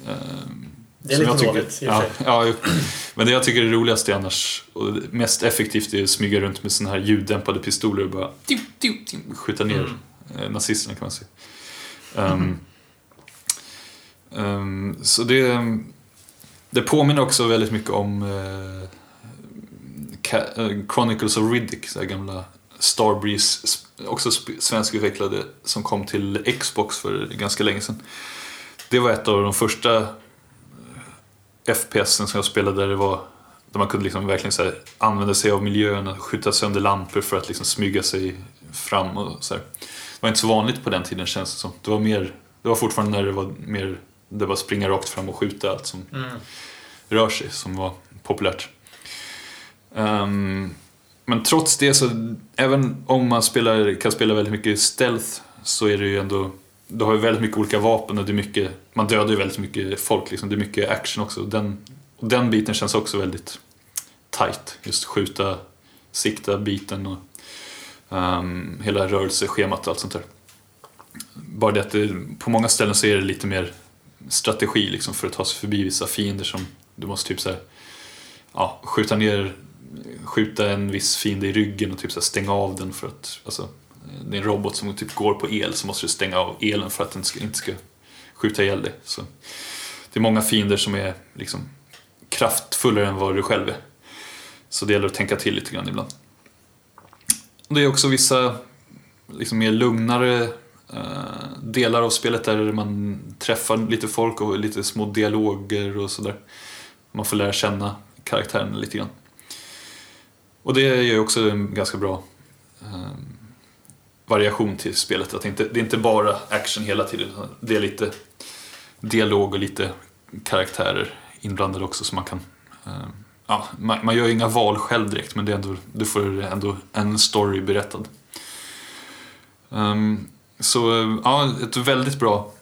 Eh, Det är lite jag tycker, dåligt, ja, ja. Men det jag tycker är roligast är annars, och mest effektivt är att smyga runt med såna här ljuddämpade pistoler och bara tiu, tiu, tiu, skjuta ner Mm. eh, nazisterna kan man säga. Ehm, ehm, så det, det påminner också väldigt mycket om eh, Chronicles of Riddick, så gamla Starbreeze, också svenskutvecklade, som kom till Xbox för ganska länge sedan. Det var ett av de första FPSen som jag spelade där det var där man kunde liksom verkligen så här, använda sig av miljön och skjuta sönder lampor för att liksom smyga sig fram och så här. Det var inte så vanligt på den tiden känns det som. Det var mer, det var fortfarande när det var mer, det var springa rakt fram och skjuta allt som Mm. rör sig som var populärt. Ehm, men trots det så, även om man spelar, kan spela väldigt mycket stealth så är det ju ändå, du har ju väldigt mycket olika vapen och det är mycket, man dödar ju väldigt mycket folk liksom, det är mycket action också. Den, och den biten känns också väldigt tight, just skjuta, sikta biten och um, hela rörelseschemat och allt sånt där. Bara det att det, på många ställen så är det lite mer strategi liksom för att ta sig förbi vissa fiender som du måste typ så här, ja, skjuta ner, skjuta en viss fiende i ryggen och typ så här stänga av den för att, alltså, det är en robot som typ går på el så måste du stänga av elen för att den ska, inte ska skjuta ihjäl dig. Så det är många fiender som är liksom kraftfullare än vad du själv är. Så det gäller att tänka till lite grann ibland. Och det är också vissa liksom mer lugnare eh, delar av spelet där man träffar lite folk och lite små dialoger och sådär. Man får lära känna karaktären lite grann. Och det är ju också en ganska bra eh, variation till spelet. Att det, inte, det är inte bara action hela tiden. utan Det är lite dialog och lite karaktärer inblandade också så man kan eh, ja, man, man gör ju inga val själv direkt men det är ändå, du får ändå en story berättad. Um, så ja, ett väldigt bra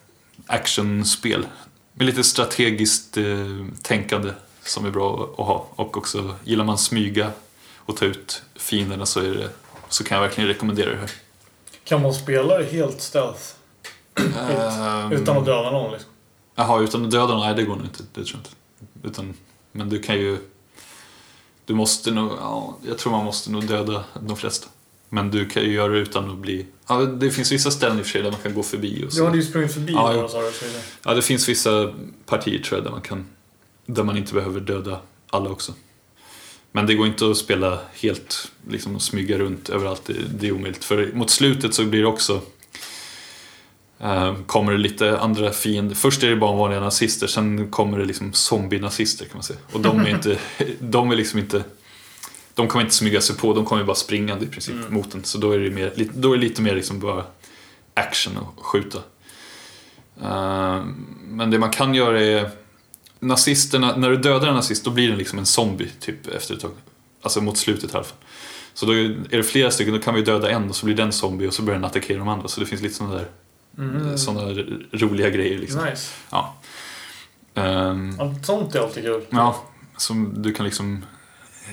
actionspel. Med lite strategiskt eh, tänkande som är bra att ha. Och också gillar man smyga och ta ut fienderna så, är det, så kan jag verkligen rekommendera det här. Kan man spela det helt stealth? Ehm, Utan att döda någon liksom? Jaha, utan att döda någon? Nej, det går nog inte. Det tror jag inte. Utan, men du kan ju... Du måste nog... Ja, jag tror man måste nog döda de flesta. Men du kan ju göra det utan att bli... Ja, det finns vissa ställen i och för sig där man kan gå förbi och Du så. hade ju sprungit förbi Ja, några sa du. Ja, det finns vissa partier tror jag där man kan... Där man inte behöver döda alla också. Men det går inte att spela helt, liksom och smyga runt överallt. Det, det är omöjligt. För mot slutet så blir det också... Eh, kommer det lite andra fiender. Först är det bara vanliga nazister, sen kommer det liksom zombie-nazister kan man säga. Och de är inte... de är liksom inte... De kommer inte smyga sig på, de kommer bara springande i princip Mm. mot en. Så då är det, mer, då är lite mer liksom bara action och skjuta. Eh, men det man kan göra är nazisterna, när du dödar en nazist då blir den liksom en zombie typ efter ett tag. Alltså mot slutet i alla fall. Så då är det flera stycken, då kan vi döda en och så blir den zombie och så börjar den attackera de andra. Så det finns lite sådana där Mm. såna r- roliga grejer liksom. Nice. Ja. Ehm, Allt sånt är alltid kul. ja, som du kan liksom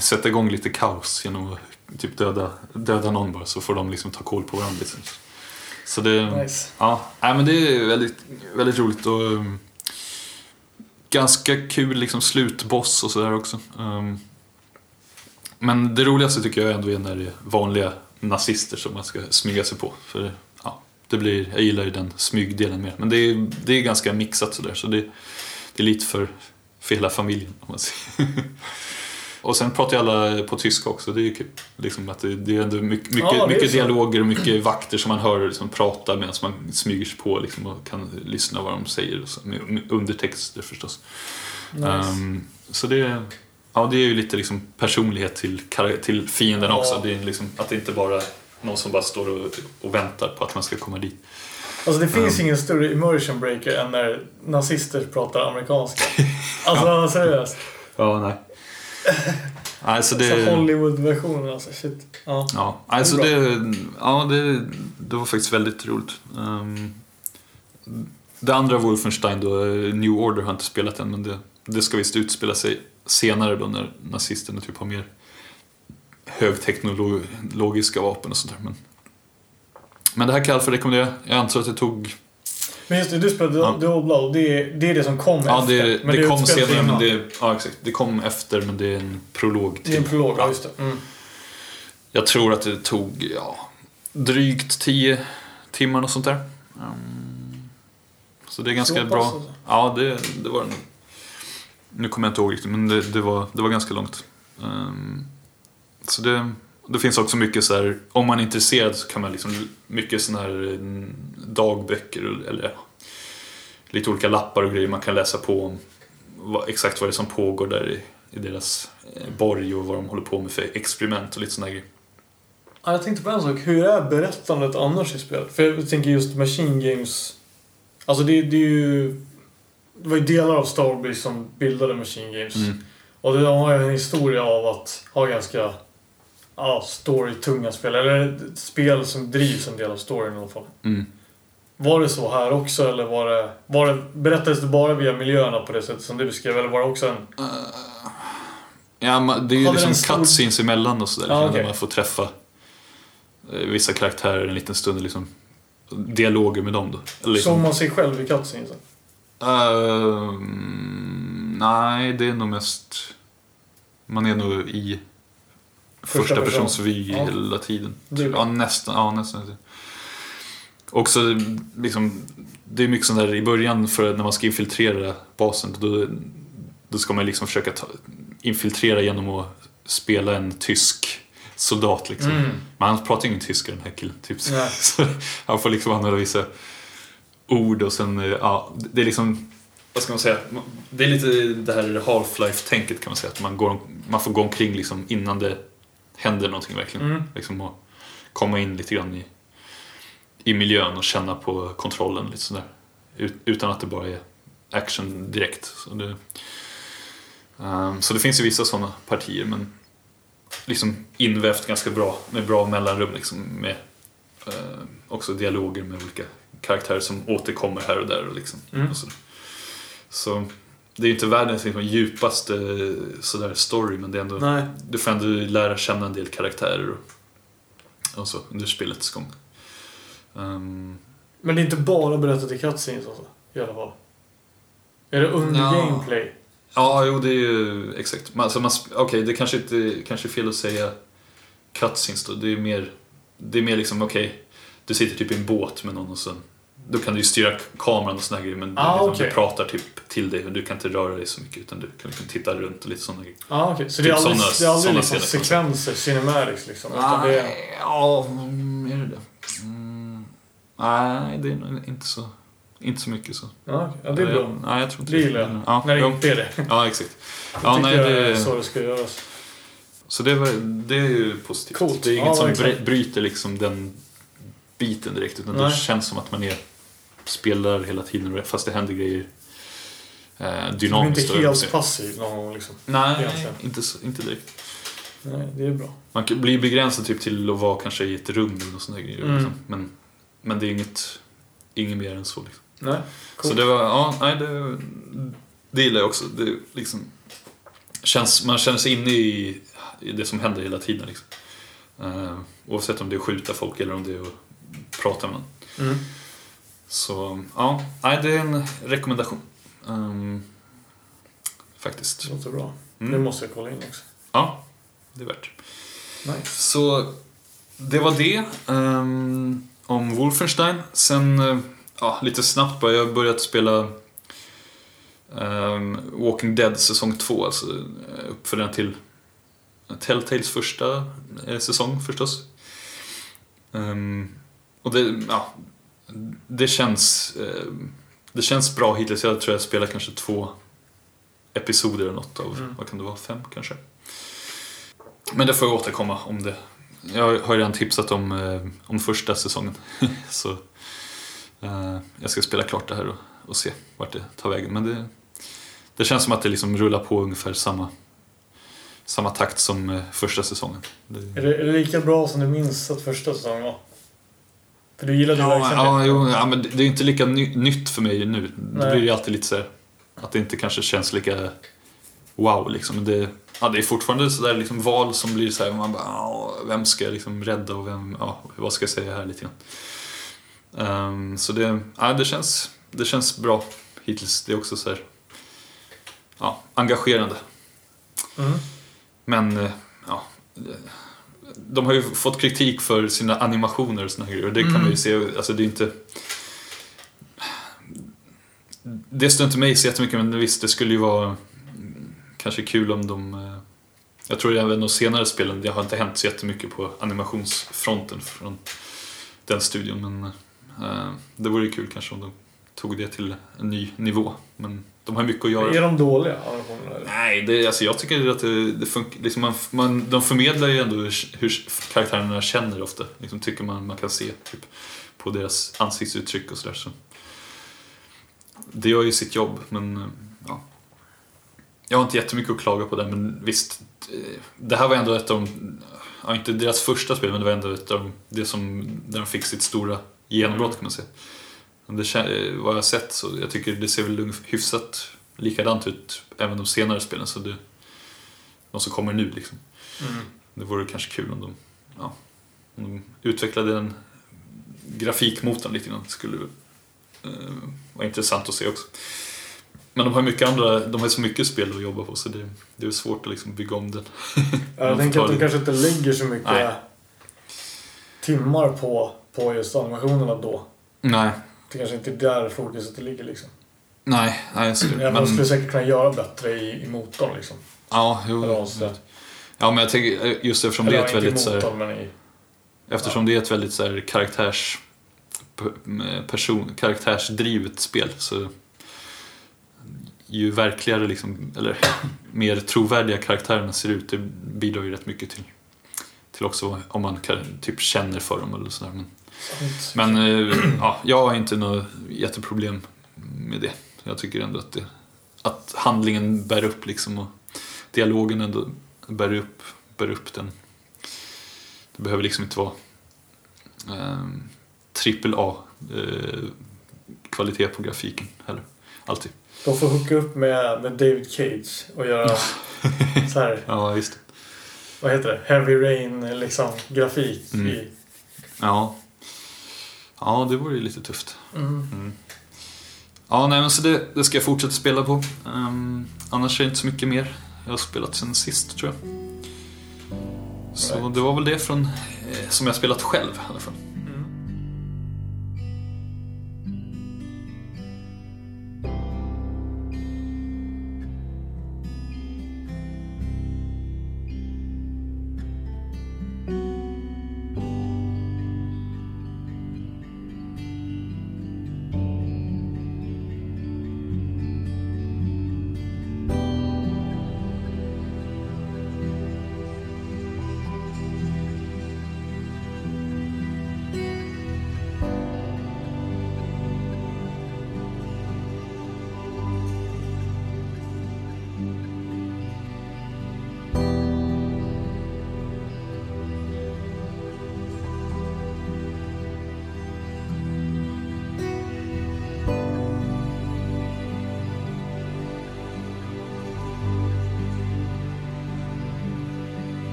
sätta igång lite kaos genom att typ döda, döda någon bara så får de liksom ta koll på varandra. Liksom. Så det, Nice. Ja, nej, men det är väldigt, väldigt roligt och um, ganska kul liksom slutboss och sådär också. Um, men det roligaste tycker jag ändå är när det är vanliga nazister som man ska smyga sig på. För ja, det blir, jag gillar ju den smygdelen mer. Men det är, det är ganska mixat sådär så det, det är lite för, för hela familjen om man säger. Och sen pratar ju alla på tyska också, det är ju kul. Liksom att det, det är ändå mycket, mycket, Ja, är mycket dialoger och mycket vakter som man hör liksom prata medan man smyger sig på liksom, och kan lyssna vad de säger. Så, med, undertexter förstås. nice. Ehm, så det, ja, det är ju lite liksom personlighet till, till fienden Ja. också. Det är liksom, att det inte bara någon som bara står och, och väntar på att man ska komma dit. Alltså det finns Um. ingen större immersion breaker än när nazister pratar amerikanska. Alltså seriöst. Ja, nej. Nej, så Så det... Hollywood-versionen alltså. Shit. Ja. Ja, alltså Det ja, det, det var faktiskt väldigt roligt. Ehm, det andra Wolfenstein då, New Order har jag inte spelat än men det, det ska visst utspela sig senare då när nazisterna typ har mer högteknologiska vapen och sånt där. Men, men det här kan jag i alla fall rekommendera. Jag antar att det tog... Men just det, du spelade Ja. Dual Blow. Det är, det är det som kom Ja, efter. det, men det kom senare men det, ja, exakt, det kom efter men det är en prolog Det är en till. prolog, ja just det. Mm. Jag tror att det tog ja, drygt 10 timmar och sånt där. Mm. Så det är ganska bra. alltså. Ja, det, det var det nog. Nu kommer jag inte ihåg riktigt, men det, det, var, det var ganska långt. Ehm, så det, det finns också mycket så här, om man är intresserad så kan man liksom, mycket sådana här mm, dagböcker eller lite olika lappar och grejer man kan läsa på om vad, exakt vad det är som pågår där i, i deras eh, borg och vad de håller på med för experiment och lite sådana grejer. Ja, jag tänkte på en sak. Hur är berättandet annars i spelet? För jag tänker just Machine Games. Alltså det, det är ju... Det var ju delar av Starbreeze som bildade Machine Games. Mm. Och de har ju en historia av att ha ganska ja, story-tunga spel. Eller spel som drivs en del av storyn i alla fall. Mm. Var det så här också eller var det, var det, berättades det bara via miljöerna på det sättet som du beskrev? Eller var det också en... Ja, man, det är ju liksom stor- cutscenes emellan och sådär. Ja, Där okej. man får träffa eh, vissa karaktärer en liten stund. Liksom, dialoger med dem då. Eller liksom, Såg man sig själv i cutscenesen? Ehm, nej, det är nog mest... Man är nog i Första första, person. persons vy Ja. hela tiden. Ja, nästan. Ja, nästan. Också liksom, det är mycket sånt där i början för när man ska infiltrera basen. Då, då ska man liksom försöka ta, infiltrera genom att spela en tysk soldat liksom. Mm. Men han pratar ju ingen tyska den här killen. Typ. Nej. så han får liksom använda vissa ord och sen, eh, ja, det är liksom, vad ska man säga? Det är lite det här Half-Life-tänket kan man säga. Att man, går, man får gå omkring liksom innan det händer någonting verkligen. Mm. Liksom och komma in lite grann i, i miljön och känna på kontrollen lite sådär. Ut, utan att det bara är action direkt. Så det, ehm, så det finns ju vissa sådana partier men liksom invävt ganska bra med bra mellanrum liksom med eh, också dialoger med olika karaktärer som återkommer här och där och liksom. Mm. Och så, så det är ju inte världens liksom, djupaste sådär story men det är ändå Nej. du får ändå lära känna en del karaktärer och, och så under spelets gång. Ehm, Men det är inte bara berättat i cutscenes alltså, i alla fall. Är det under Ja. gameplay? ja, jo det är ju exakt. Alltså, man, Okej, det kanske inte kanske är fel att säga cutscenes då. Det är mer, det är mer liksom okej, du sitter typ i en båt med någon och sen då kan du ju styra kameran och här grejer men Ah, liksom, okej. du pratar typ till dig du kan inte röra dig så mycket utan du kan liksom titta runt och lite sådana grejer. Ja, okej. Så det är Typ aldrig, såna- det är aldrig liksom scener. sekvenser, cinematics liksom? Utan det är... ja, mm, är det det? Mm, nej, det är nog inte så, inte så mycket så. Ja, okej. ja, det är bra. Nej, jag tror inte Det gillar jag. Ja, När det inte är det. ja exakt. Jag Ja, tycker nej, jag är det, så det ska göras. så det, var, det är ju positivt. Coolt. Det är inget Ja, som bry- bryter liksom den biten direkt. Utan det Nej. känns som att man är spelar hela tiden fast det händer grejer eh, Du är dynamiskt. inte helt passiv någon gång liksom. Nej, egentligen. inte, så- inte direkt. Nej, det är bra. Man kan bli begränsad typ till att vara kanske i ett rum eller sånt grejer. Mm. Liksom. Men, men det är inget, inget mer än så. Liksom. Nej, Så coolt. det var, ja, nej det, det gillar jag också. Det liksom, känns, man känner sig inne i, i det som händer hela tiden. Liksom. Uh, oavsett om det är att skjuta folk eller om det är att prata med någon. Mm. Så ja, det är en rekommendation. Ehm, faktiskt. Det låter bra. Mm. Det måste jag kolla in också. Ja, det är värt. Nice. Så det var det ehm, om Wolfenstein. Sen, eh, ja, lite snabbt bara, jag har börjat spela ehm, Walking Dead säsong 2, alltså eh, uppföljaren till Telltales första eh, säsong förstås. Ehm, och det, ja, det känns, eh, det känns bra hittills. Jag tror jag spelar kanske två episoder eller något av, Mm. vad kan det vara, fem kanske? Men det får jag återkomma om det. Jag har ju redan tipsat om, eh, om första säsongen. Så eh, jag ska spela klart det här och, och se vart det tar vägen. Men det, det känns som att det liksom rullar på ungefär samma, samma takt som första säsongen. Det, Är det, är det lika bra som du minns att första säsongen var? För du gillade ju ja, ja, det. jo, ja, men det det är inte lika ny, nytt för mig nu. Nej. blir det alltid lite så här, att det inte kanske känns lika wow liksom. Men det, ja, det är fortfarande sådär liksom val som blir så här, man bara, vem ska jag liksom rädda och vem, ja, vad ska jag säga här lite grann. Ehm, så det, ja, det, känns, det känns bra hittills. Det är också så här, ja, engagerande. Mm. Men, eh, ja. De har ju fått kritik för sina animationer och såna här grejer. Och det kan Mm. man ju se, alltså det är inte... Det stör inte mig så jättemycket men visst, det skulle ju vara mm, kanske kul om de... eh, Jag tror även de senare spelen, det har inte hänt så jättemycket på animationsfronten från den studion. Men eh, det vore ju kul kanske om de tog det till en ny nivå. Men de har mycket att göra. Är de dåliga? Nej, det, alltså jag tycker att det, det funkar. Liksom man, man, de förmedlar ju ändå hur, hur karaktärerna känner ofta. Liksom tycker man man kan se typ, på deras ansiktsuttryck och sådär. Så. Det gör ju sitt jobb, men ja. Jag har inte jättemycket att klaga på där, men visst. Det här var ändå ett av de, ja, inte deras första spel, men det var ändå ett av de, det som, där de fick sitt stora genombrott kan man säga. Det, eh, vad jag har sett så jag tycker det ser väl hyfsat likadant ut även de senare spelen. Så det, de som kommer nu liksom. Mm. Det vore kanske kul om de, ja, om de utvecklade den grafikmotorn lite grann. Det skulle eh, vara intressant att se också. Men de har mycket andra, de har så mycket spel att jobba på så det, det är svårt att liksom bygga om den. Jag tänker att de kanske inte lägger så mycket Nej. timmar på, på just animationerna då. Nej, Det kanske inte är där fokuset ligger liksom. nej, nej. Så, Ja, De skulle men, säkert kunna göra bättre i, i motorn liksom. ja, jo. Ja, men jag tänker eh, just eftersom det Eller är ett väldigt så här, motorn, men i... Eftersom det är ett väldigt så här, karaktärs, person, karaktärsdrivet spel så ju verkligare, liksom, eller mer trovärdiga karaktärerna ser ut, det bidrar ju rätt mycket till, till också om man kan, typ känner för dem eller sådär. Men, men eh, ja, jag har inte något jätteproblem med det. Jag tycker ändå att, det, att handlingen bär upp liksom och dialogen ändå bär upp, bär upp den. Det behöver liksom inte vara ehm, trippel A eh, kvalitet på grafiken heller. Alltid. De får hooka upp med, med David Cage och göra så här, Ja, visst. vad heter det? Heavy Rain liksom grafik Mm. i... Ja. Ja, det vore ju lite tufft. Mm. Ja, nej men så det, det ska jag fortsätta spela på. Ehm, annars är det inte så mycket mer. Jag har spelat sen sist tror jag. Så Right. det var väl det från, eh, som jag spelat själv i alla fall.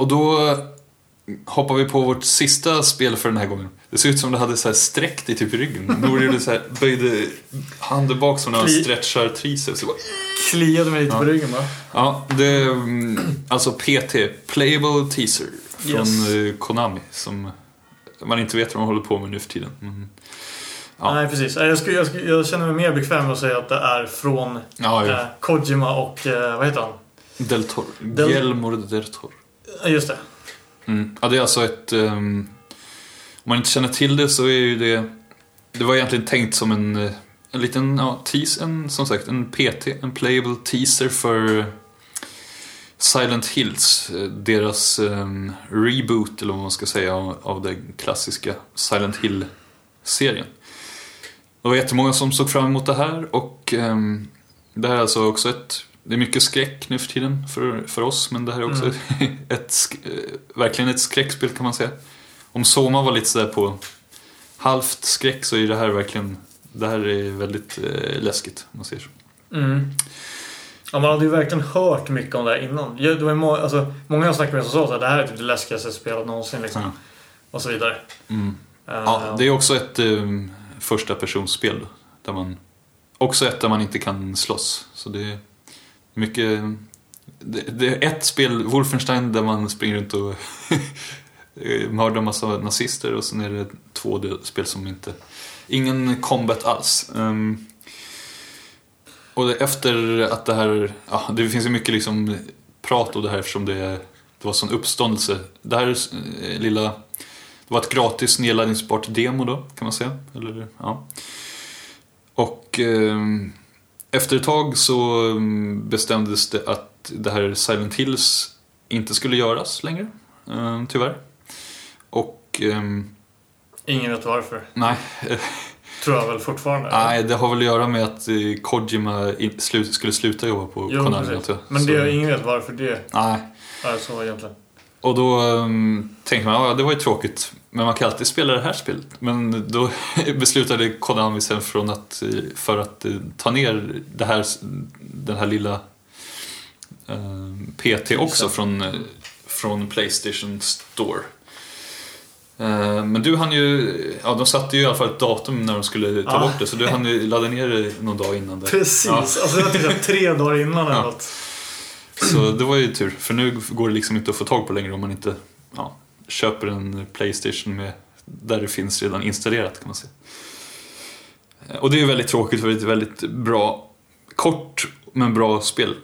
Och då hoppar vi på vårt sista spel för den här gången. Det ser ut som det hade så här sträckt i typ ryggen. Nor gjorde så här, böjde handen bak som när man stretchar triceps. Var- Kliade mig lite på ryggen va? Ja, det mm, alltså PT, Playable Teaser, från Yes. eh, Konami. Som man inte vet vad de håller på med nu för tiden. Mm. Ja. Nej precis. Jag, skulle, jag, skulle, jag känner mig mer bekväm med att säga att det är från Ja, eh, ja. Kojima och eh, vad heter han? Del Toro. Del- Guillermo del Toro. Ja, Just det. Mm. Ja, det är alltså ett... Um, om man inte känner till det så är ju det... Det var egentligen tänkt som en, eh, en liten ja, tease, en, som sagt, en PT, en playable teaser för eh, Silent Hills. Eh, deras um, reboot, eller vad man ska säga, av, av den klassiska Silent Hill-serien. Det var jättemånga som såg fram emot det här och um, det här är alltså också ett... Det är mycket skräck nu för tiden för, för oss, men det här är också ett, sk- eh, verkligen ett skräckspel kan man säga. Om Soma var lite sådär på halvt skräck så är det här verkligen, det här är väldigt eh, läskigt om man säger så. Mm. Ja, man hade ju verkligen hört mycket om det här innan. Det var må- alltså, många jag snackade med som sa att det här är typ det läskigaste jag spelat någonsin. Liksom. Ja. Och så vidare. Mm. Eh, Ja, det är också ett um, första där man, också ett där man inte kan slåss. Så det mycket, det, det är ett spel, Wolfenstein, där man springer runt och mördar massa nazister och sen är det två spel som inte, ingen combat alls. Um, och det, efter att det här, ja, det finns ju mycket liksom prat om det här eftersom det, det var sån uppståndelse. Det här eh, lilla det var ett gratis nedladdningsbart demo då, kan man säga. Eller, ja. Och Um, efter ett tag så mm, bestämdes det att det här Silent Hills inte skulle göras längre, eh, tyvärr. Och ehm, Ingen vet varför. nej, Tror jag väl fortfarande. nej, det har väl att göra med att eh, Kojima skulle sluta jobba på Jo, Konami. Men Så- det, ingen vet varför det Nej, är så egentligen. Och då um, tänkte man, ja det var ju tråkigt, men man kan alltid spela det här spelet. Men då beslutade Konami sen från att, eh, för att eh, ta ner det här, den här lilla eh, PT också från, eh, från Playstation Store. Men du hann ju, ja de satte ju i alla fall ett datum när de skulle ta Ja. bort det så du hann ju ladda ner det någon dag innan. Där. Precis, Ja. alltså det var typ tre dagar innan eller Ja. något. Så det var ju tur, för nu går det liksom inte att få tag på längre om man inte ja, köper en Playstation med, där det finns redan installerat kan man säga. Eh, Och det är ju väldigt tråkigt för det är ett väldigt bra, kort men bra spel.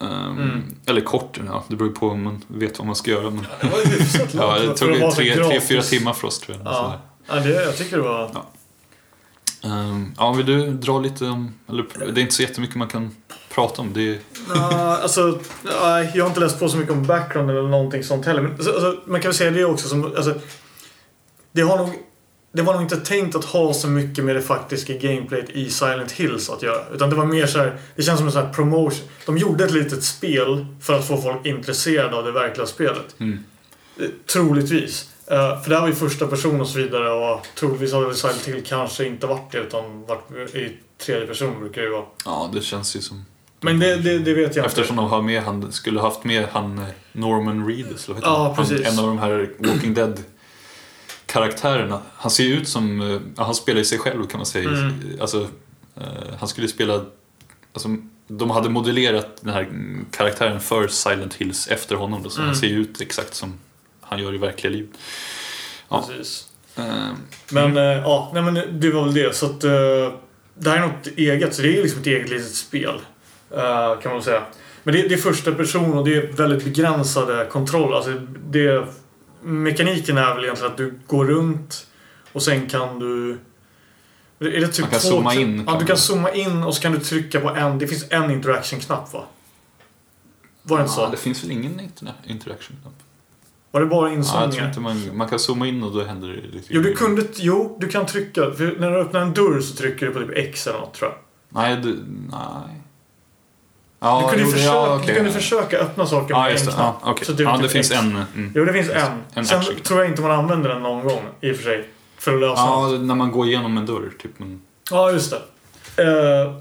Ehm, Mm. Eller kort, ja, det beror ju på om man vet vad man ska göra. Men, Det var ju hyfsat ja, det tog tre, tre, fyra timmar för oss tror jag. Ja, ja det, jag tycker det var... Ja. Ehm, ja, vill du dra lite om, eller det är inte så jättemycket man kan prata om. Det är, Ja, alltså, nej, jag har inte läst på så mycket om background eller någonting sånt heller. Men alltså, alltså, man kan väl säga det också som... Alltså, det, har nog, det var nog inte tänkt att ha så mycket med det faktiska gameplayet i Silent Hills att göra. Utan det var mer så här, det känns som en sån här promotion. De gjorde ett litet spel för att få folk intresserade av det verkliga spelet. mm. Eh, Troligtvis. Eh, för det här var ju första person och så vidare och troligtvis hade väl Silent Hill kanske inte varit det utan varit i tredje person brukar det ju vara. ja, det känns ju som... Men det, det, det vet jag Eftersom inte. de har med han, skulle haft med han eh, Norman Reedus, eller Ja, han? En av de här Walking Dead karaktärerna. Han ser ju ut som, han spelar ju sig själv kan man säga. Mm. Alltså, han skulle spela, alltså, de hade modellerat den här karaktären för Silent Hills efter honom då, så Mm. han ser ju ut exakt som han gör i verkliga livet. Ja. Precis. Eh, Men eh, ja, nej men det var väl det. Så att eh, det här är något eget. Så det är liksom ett eget litet spel. eh, kan man säga. Men det, det är första person och det är väldigt begränsade kontroll. Alltså det, mekaniken är väl egentligen att du går runt och sen kan du... Är det typ Man kan två- zooma in, Ja, du kan zooma in och så kan du trycka på en. Det finns en interaction-knapp va? Var det inte ja, så? det finns väl ingen interna- interaction? Var det bara Ja, jag tror inzoomningar? inte man, man kan zooma in och då händer det lite Jo, du kunde... Jo, du kan trycka. När du öppnar en dörr så trycker du på typ X eller något tror jag. Nej, du, nej. Ja, Du kunde, jo, försöka, ja, okej. du kunde försöka öppna saker Ja, med just en det. Ja, okej. Så det ja, det typ finns X. en. Mm. Jo, det finns en. En Sen action. tror jag inte man använder den någon gång i och för sig. För att lösa Ja, något. när man går igenom en dörr, typ. Men, Ja, just det. Eh,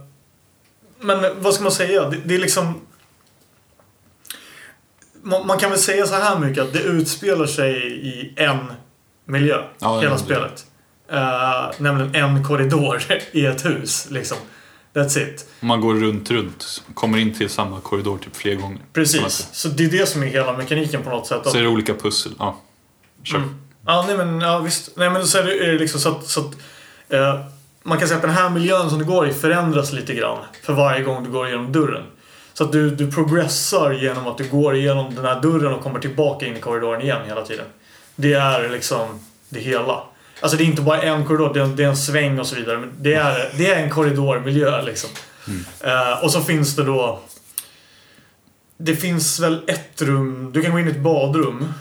men vad ska man säga? Det, det är liksom... Man, man kan väl säga så här mycket att det utspelar sig i en miljö. Ja, hela spelet. Uh, nämligen en korridor i ett hus. Liksom. That's it. man går runt, runt. Kommer in till samma korridor typ fler gånger. Precis. Så det är det som är hela mekaniken på något sätt. Så är det olika pussel. Ja. Kör. Mm. Ja, nej men ja, visst. Nej men så är det, liksom så att, så att eh, man kan säga att den här miljön som du går i förändras lite grann för varje gång du går igenom dörren. Så att du, du progressar genom att du går igenom den här dörren och kommer tillbaka in i korridoren igen hela tiden. Det är liksom det hela. Alltså det är inte bara en korridor, det är, det är en sväng och så vidare. Men det är, det är en korridormiljö liksom. Eh, och så finns det då... Det finns väl ett rum, du kan gå in i ett badrum.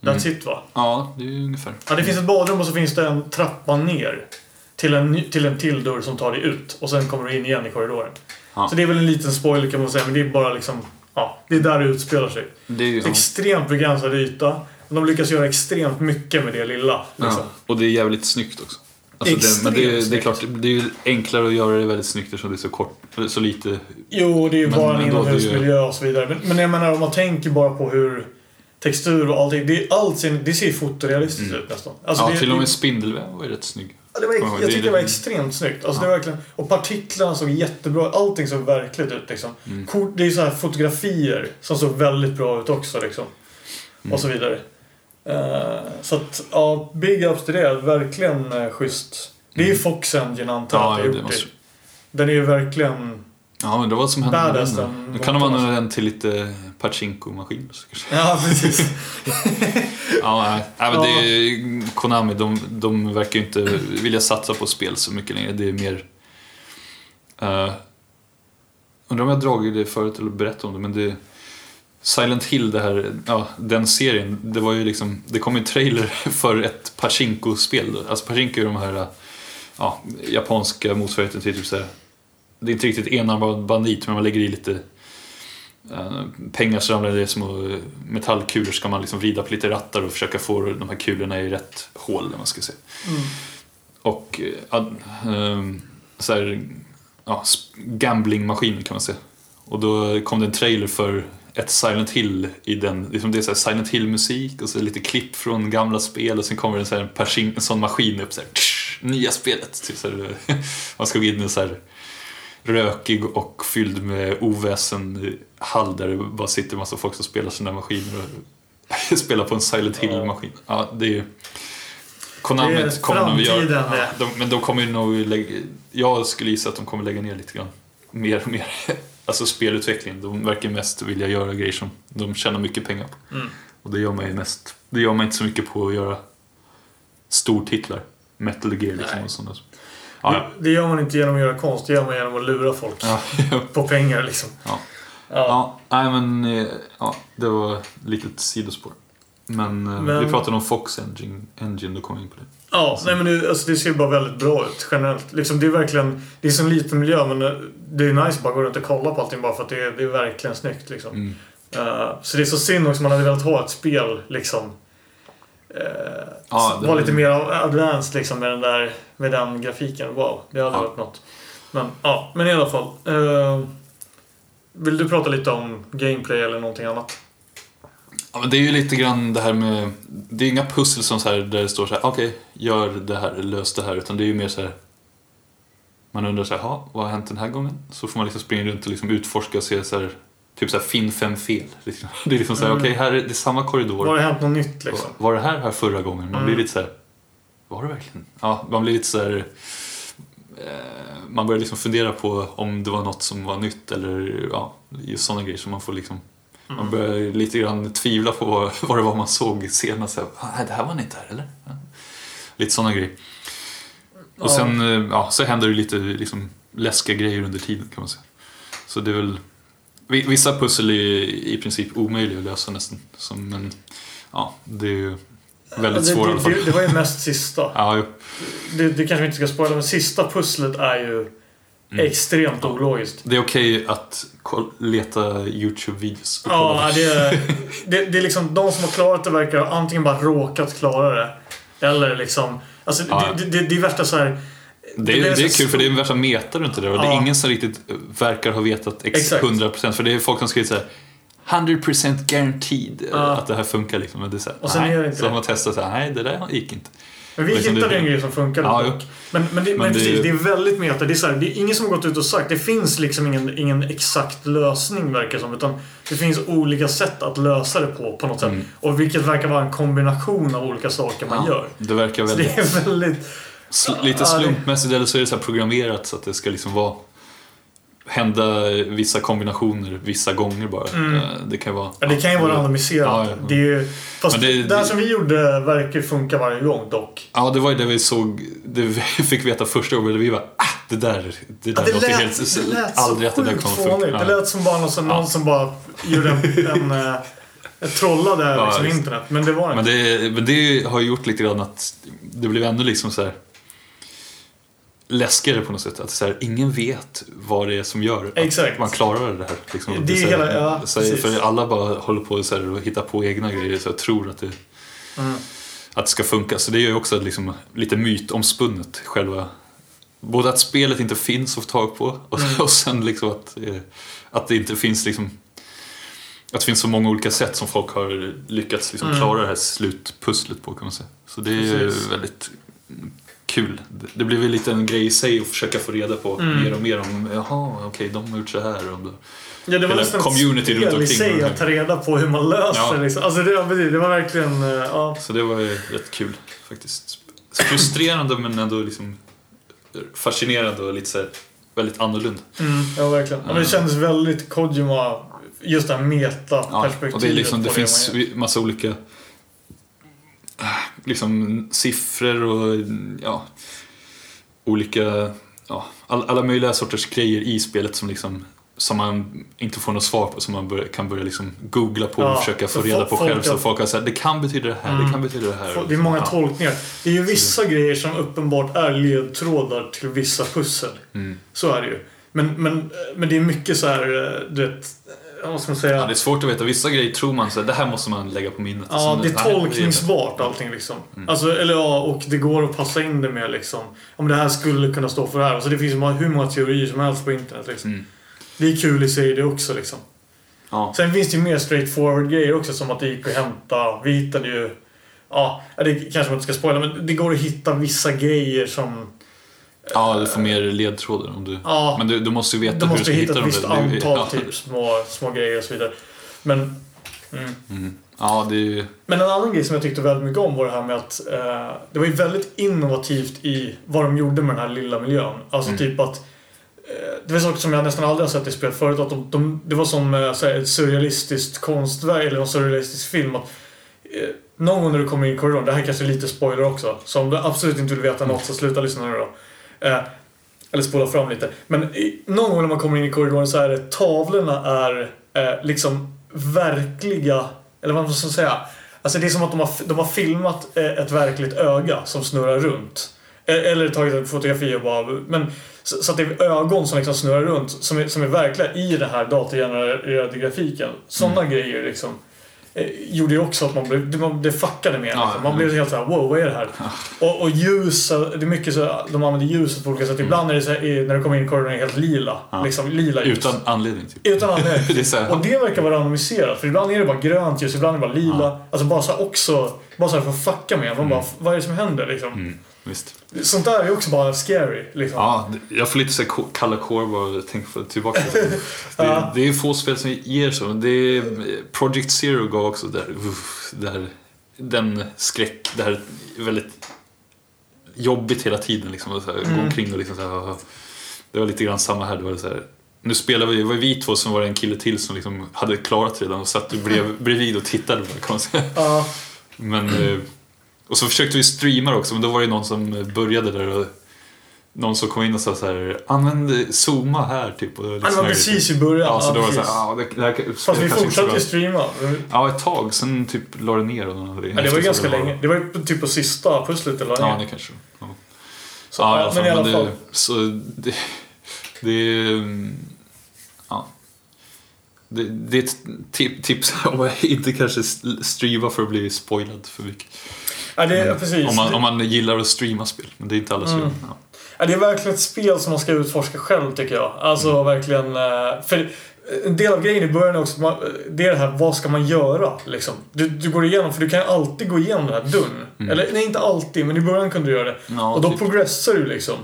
That's it va? Ja, det är ungefär. Ja, det finns ett badrum och så finns det en trappa ner. Till en, till en till dörr som tar dig ut. Och sen kommer du in igen i korridoren. Ja. Så det är väl en liten spoiler kan man säga, men det är bara liksom... Ja, det är där det utspelar sig. Det är ju. Extremt begränsad yta. Men de lyckas göra extremt mycket med det lilla. Liksom. Ja. Och det är jävligt snyggt också. Alltså det, men det, är- det är klart, det är ju enklare att göra det väldigt snyggt eftersom det är så kort, så lite. Jo, det är ju Men bara en ju- inomhusmiljö och så vidare. Men, men jag menar om man tänker bara på hur textur och allting. Det, är allt ser, det ser fotorealistiskt ut nästan. Alltså, ja, det, till och med spindelväv var ju rätt snygg. Ja, det var, jag jag Det var extremt snyggt. Alltså, Ja. det var verkligen, och partiklarna såg jättebra Allting såg verkligt ut. Liksom. Mm. Kort, det är så här fotografier som såg väldigt bra ut också. Liksom. Mm. Och så vidare. Eh, så att, ja, big ups till det. Verkligen uh, schysst. Det är ju Fox Engine antar jag Mm. Ja, att det är gjort. Den är ju verkligen... Ja, men det var som hände med den. den Nu kan de använda den till lite pachinko-maskin. så kanske. Ja, precis. Ja, nej. men det är, Konami, de, de verkar ju inte vilja satsa på spel så mycket längre. Det är mer... Uh, undrar om jag dragit det förut eller berättat om det, men det... Silent Hill, det här, ja, den serien, det var ju liksom, det kom en trailer för ett Pachinko-spel. Alltså Pachinko är de här ja, japanska motsvarigheten till typ så här, det är inte riktigt enarmad bandit, men man lägger i lite eh, pengar så ramlar det små eh, metallkulor ska man liksom vrida på lite rattar och försöka få de här kulorna i rätt hål, man ska säga. Mm. Och ehm, så här, ja, sp- gamblingmaskin kan man säga. Och då kom det en trailer för ett Silent Hill i den, liksom det är så Silent Hill-musik och så lite klipp från gamla spel och sen kommer det så här en, persing, en sån maskin upp så här, tsch, nya spelet. Typ så här, man ska gå in i en så här rökig och fylld med oväsen hall där det bara sitter en massa folk som spelar sina maskiner och spelar på en Silent Hill-maskin. Ja, det är. Konami Det är kommer nog göra... Ja, de, men de kommer nog lägga... Jag skulle gissa att de kommer lägga ner lite grann. Mer och mer. Alltså spelutveckling. De verkar mest vilja göra grejer som de tjänar mycket pengar på. Mm. Och det gör man ju mest. Det gör man inte så mycket på att göra stortitlar. Metal Gear liksom Nej. och sådana. Ja, ja. Det gör man inte genom att göra konst, det gör man genom att lura folk Ja, på pengar liksom. Ja. Ja. nej men eh, ja, det var ett litet sidospår. Men, eh, Men- vi pratade om Fox Engine, Engine då kom vi in på det. Ja, nej men det, alltså det ser bara väldigt bra ut generellt. Liksom, det är verkligen, det är så en liten miljö men eh, det är nice att bara gå runt och kolla på allting bara för att det är, det är verkligen snyggt liksom. Mm. Eh, så det är så synd också, man hade velat ha ett spel liksom. Uh, Ja, det- var lite mer advanced liksom med den där, med den grafiken. Wow, det hade Ja. varit något. Men ja, men i alla fall. eh, vill du prata lite om gameplay eller någonting annat? Ja, men det är ju lite grann det här med... Det är inga pussel som så här, där det står så här, okej, gör det här, lös det här. Utan det är ju mer så här... Man undrar så här, "Ha, vad har hänt den här gången? Så får man liksom springa runt och liksom utforska och se så här, typ så här, finn fem fel. Det är liksom så här, Mm. okej, här är det samma korridor. Har det hänt något nytt liksom? Var det här här förra gången? Man blir Mm. lite så här, var det verkligen? Ja, man blir lite så här... Eh, man börjar liksom fundera på om det var något som var nytt eller ja, just sådana grejer som man får liksom Mm. man börjar lite grann tvivla på vad, vad det var man såg senast. Så här, "Ah, Nej, det här var inte här, eller? Ja. Lite sådana grejer. Och sen eh, ja, så händer det lite liksom, läskiga grejer under tiden kan man säga. Så det är väl... vi- Vissa pussel är i princip omöjliga att lösa nästan. Som, men ja, det är ju väldigt det, svårt i alla det, fall. det, det var ju mest sista. Ja, jo. Det, det kanske vi inte ska spoila, men sista pusslet är ju Mm. extremt Ja. ologiskt. Det är okej att koll- leta YouTube-videos Ja, det är, det, det är liksom de som har klarat det verkar antingen bara råkat klara det. Eller liksom... Alltså Ja, ja. det, det, det är värsta så här... Det, det är, det är så kul för det är värsta meta runt det där och det är ingen som riktigt verkar ha vetat ex Exakt. 100% för det är folk som skriver såhär 100% guaranteed eh, att det här funkar liksom. Men det är så här, Och sen nej. är det inte så har man testat såhär, nej det där gick inte. Men vi Liksom hittade det- en grej som funkade Ja, dock. Men, men, det, men, Men det- precis, det är väldigt meta. Det är, så här, det är ingen som har gått ut och sagt. Det finns liksom ingen, ingen exakt lösning verkar som. Utan det finns olika sätt att lösa det på, på något sätt. Mm. Och vilket verkar vara en kombination av olika saker man Ja, gör. Det verkar Så väldigt, det är väldigt... sl- lite Ja, slumpmässigt eller så är det så programmerat så att det ska liksom vara hända vissa kombinationer vissa gånger bara. Mm. Eh, Det kan ju vara... Ja, det kan ju vara randomiserat. Ja, ja. Det är, ju- fast det- det, här som vi gjorde verkar funka varje gång dock. Ja, det var ju det vi såg, det vi fick veta första gången. Vi bara, ah, det där, det där Ja, det, låter lät, helt... det lät aldrig så att det där kommer funka. fånigt. Det Ja. lät som bara någon, som, någon Ja. som bara gjorde en, en, eh, trollade Ja, liksom, internet. Men det var det Men inte. det, men det har ju gjort lite grann att det blev ändå liksom så här läskigare på något sätt. Att så här, ingen vet vad det är som gör att Exakt. man klarar det här. Liksom. Det är så här, hela- ja, så här. För alla bara håller på så här, och hittar på egna grejer så jag tror att det, Mm. att det ska funka. Så det är ju också liksom lite mytomspunnet själva. Både att spelet inte finns att få tag på och, Mm. och sen liksom att, eh, att det inte finns liksom att det finns så många olika sätt som folk har lyckats liksom Mm. klara det här slutpusslet på kan man säga. Så det är ju Precis. väldigt kul. Det- Det lite en grej i sig att försöka få reda på Mm. mer och mer om jaha, okej, de har gjort så här. Och. Ja, det var nästan community runt spel i omkring sig att ta reda på hur man löser Ja. det. Liksom. Alltså det, var- det var verkligen... eh, Ja. Så det var ju rätt kul faktiskt. Frustrerande men ändå liksom fascinerande och lite så väldigt annorlunda. Mm, ja, verkligen. Ja, men det kändes väldigt Kojima, just det här Ja, meta-perspektivet. och det, är liksom, det på finns massa olika liksom, siffror och ja, olika, ja, all, alla möjliga sorters grejer i spelet som, liksom, som man inte får något svar på, som man bör, kan börja liksom googla på Ja, och försöka få så reda på själv. Så folk har sagt det kan betyda det här, Mm. det kan betyda det här. Det är många Ja. tolkningar. Det är ju vissa grejer som uppenbart är ledtrådar till vissa pussel. Mm. Så är det ju. Men, men, men det är mycket så här, eh, du vet, vad ska man säga? Ja, det är svårt att veta. Vissa grejer tror man så det här måste man lägga på minnet. Ja, sen- det är tolkningsbart allting liksom. Mm. Alltså, eller ja, och det går att passa in det med liksom. Om det här skulle kunna stå för det här. Alltså det finns hur många teorier som helst på internet liksom. Mm. Det är kul i sig det också liksom. Ja. Sen finns det ju mer straightforward grejer också som att det gick att hämta. Vi hittade ju... Ja, det kanske man inte ska spoila men det går att hitta vissa grejer som... ja, du får mer ledtrådar om du... Ja, Men du, du måste ju veta du hur du måste ska hitta hitta ett visst antal ja. typ små, små grejer och så vidare. Men... Mm. Mm. Ja, det ju... Men en annan grej som jag tyckte väldigt mycket om var det här med att eh, det var ju väldigt innovativt i vad de gjorde med den här lilla miljön. Alltså Mm. typ att eh, det var saker som jag nästan aldrig har sett i spel förut. Att de, de, det var som eh, så här, ett surrealistiskt konstverk eller en surrealistisk film. Att, eh, någon gång när du kommer in i korridoren, det här kanske är lite spoiler också. Så om du absolut inte vill veta något så sluta lyssna nu då. Eh, eller spola fram lite. Men i, någon gång när man kommer in i korridoren så är det tavlorna är eh, liksom verkliga, eller vad man ska säga. Alltså det är som att de har, de har filmat eh, ett verkligt öga som snurrar runt. Eh, Eller tagit ett fotografi och bara... Men, så, så att det är ögon som liksom snurrar runt som är, som är verkliga i den här datorgenererade grafiken. Sådana Mm. grejer liksom. Eh, gjorde ju också att man blev, det, man, det fuckade med. Ja, liksom. Man ja. blev helt såhär, wow vad är det här? Och, och ljus, det är mycket så, de använder ljuset på olika sätt. Ibland är det så här, när du kommer in i korridoren helt lila. Mm. Ja. Liksom lila ljus. Utan anledning, typ. Utan anledning. det Och det verkar vara randomiserat. För ibland är det bara grönt ljus, ibland är det bara lila. Alltså bara så här också, bara så här för att fucka med. Man bara, vad är det som händer liksom? Mm, visst. Sånt där är också bara scary. Liksom. Ja, jag får lite så kalla kår bara jag tänker tillbaka till det. Det, Ja. det är få spel som ger så. Det är, Project Zero gav också där, här, den skräck, det här väldigt jobbigt hela tiden liksom. Och så här, Mm. Gå omkring och liksom så här, ah. Det var lite grann samma här. Det var så här nu spelar vi, det var vi två som var en kille till som liksom hade klarat redan och satt bredvid och tittade kan man säga. Ja. Men, eh, och så försökte vi streama också, men då var det någon som började där och någon som kom in och sa så här, använd zooma här typ. Och det var här- precis i början. Ja, så då var det så här, ja, det, det här Fast vi fortsatte bra." ju streama. Ja, ett tag. Sen typ la det ner. Och Ja, det var ganska länge. Det var typ på sista pusslet eller Ja, ja, det kanske ja. Så, ja, fall. men i alla Men fall. det, så det, det mm. Det, det är ett tip, tips om att inte kanske streama för att bli spoilad för mycket. Ja, det, är precis. Om man, om man gillar att streama spel. Men det är inte alla som Mm. Ja. Ja, det är verkligen ett spel som man ska utforska själv tycker jag. Alltså Mm. verkligen... eh, För en del av grejen i början är också man, det är det här, vad ska man göra? Liksom. Du, du går igenom, för du kan ju alltid gå igenom den här dörren. Mm. Eller nej, inte alltid, men i början kunde du göra det. Ja, och då typ. progressar du liksom.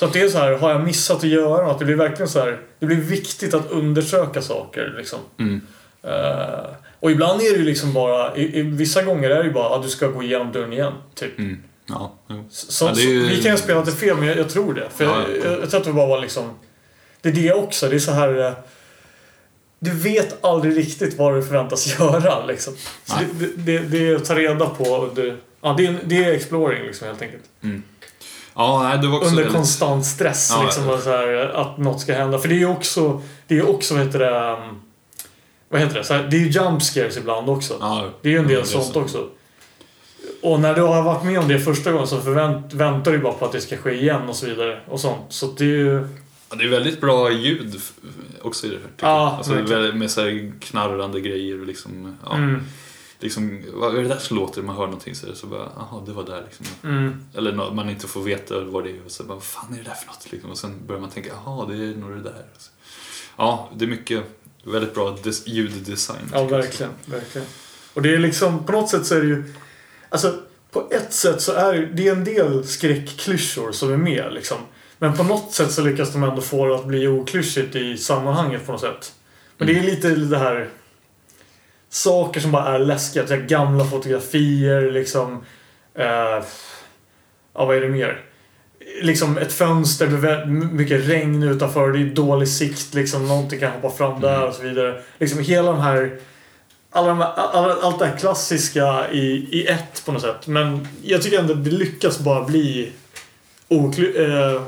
Så att det är så här, har jag missat att göra något? Det blir verkligen så här, det blir viktigt att undersöka saker liksom. Mm. Eh, och ibland är det ju liksom bara, i, i, vissa gånger är det ju bara att du ska gå igenom dörren igen. Typ. Mm. Ja. Så, Ja, det ju- så, vi kan ju ha spelat det fel, men jag, jag tror det. För Ja, jag, ja. jag, jag tror att det bara var liksom... Det är det också. Det är så här... eh, Du vet aldrig riktigt vad du förväntas göra. Liksom. Så det, det, det, det är att ta reda på under... Ja, det, är, det är exploring liksom, helt enkelt. Ja det var också Under väldigt... konstant stress Ja, liksom, ja. här, att något ska hända. För det är ju också... Det är också, vad heter det... um, Vad heter det? Så här, det är ju jump scares ibland också. Ja, Det är ju en del sånt så. också. Och när du har varit med om det första gången så förvänt, väntar du bara på att det ska ske igen och så vidare. Och sånt. Så det är ju... Ja, det är väldigt bra ljud också i det här. Ja, alltså, med så knarrande grejer liksom... Ja, Mm, liksom vad är det där som låter? Man hör någonting så, så bara, jaha, det var där liksom. mm, Eller nå- man inte får veta vad det är och så bara, vad fan är det där för något? Liksom. Och sen börjar man tänka, jaha, det är nog det där. Ja, det är mycket, väldigt bra des- ljuddesign. ja, verkligen, verkligen. Och det är liksom, på något sätt så är det ju... Alltså, på ett sätt så är det, det är en del skräckklyschor som är med liksom. Men på något sätt så lyckas de ändå få det att bli oklyschigt i sammanhanget på något sätt. Men det är lite det här... Saker som bara är läskiga. Så gamla fotografier liksom. Eh, ja, vad är det mer? Liksom ett fönster, det är mycket regn utanför, det är dålig sikt, liksom, någonting kan hoppa fram där och så vidare. Liksom hela de här... Alla de här alla, allt det här klassiska i, i ett på något sätt. Men jag tycker ändå att det lyckas bara bli okly, eh,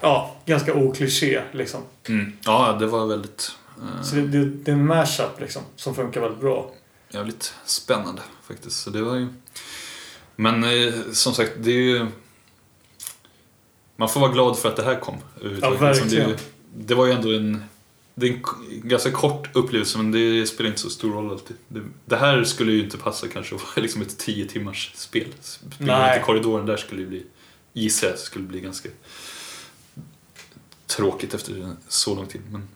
ja, ganska okliché liksom. Mm. Ja, det var väldigt, Så det, det, det är en mashup liksom, som funkar väldigt bra. jävligt spännande faktiskt. Så det var ju... Men eh, som sagt, det är ju... Man får vara glad för att det här kom. Ja, Liksom, det, verkligen. det var ju ändå en... Det är en ganska kort upplevelse men det spelar inte så stor roll alltid. Det, det här skulle ju inte passa kanske att vara liksom ett 10 timmars spel. Runt i korridoren där skulle ju bli... Gissar jag skulle bli ganska tråkigt efter så lång tid. Men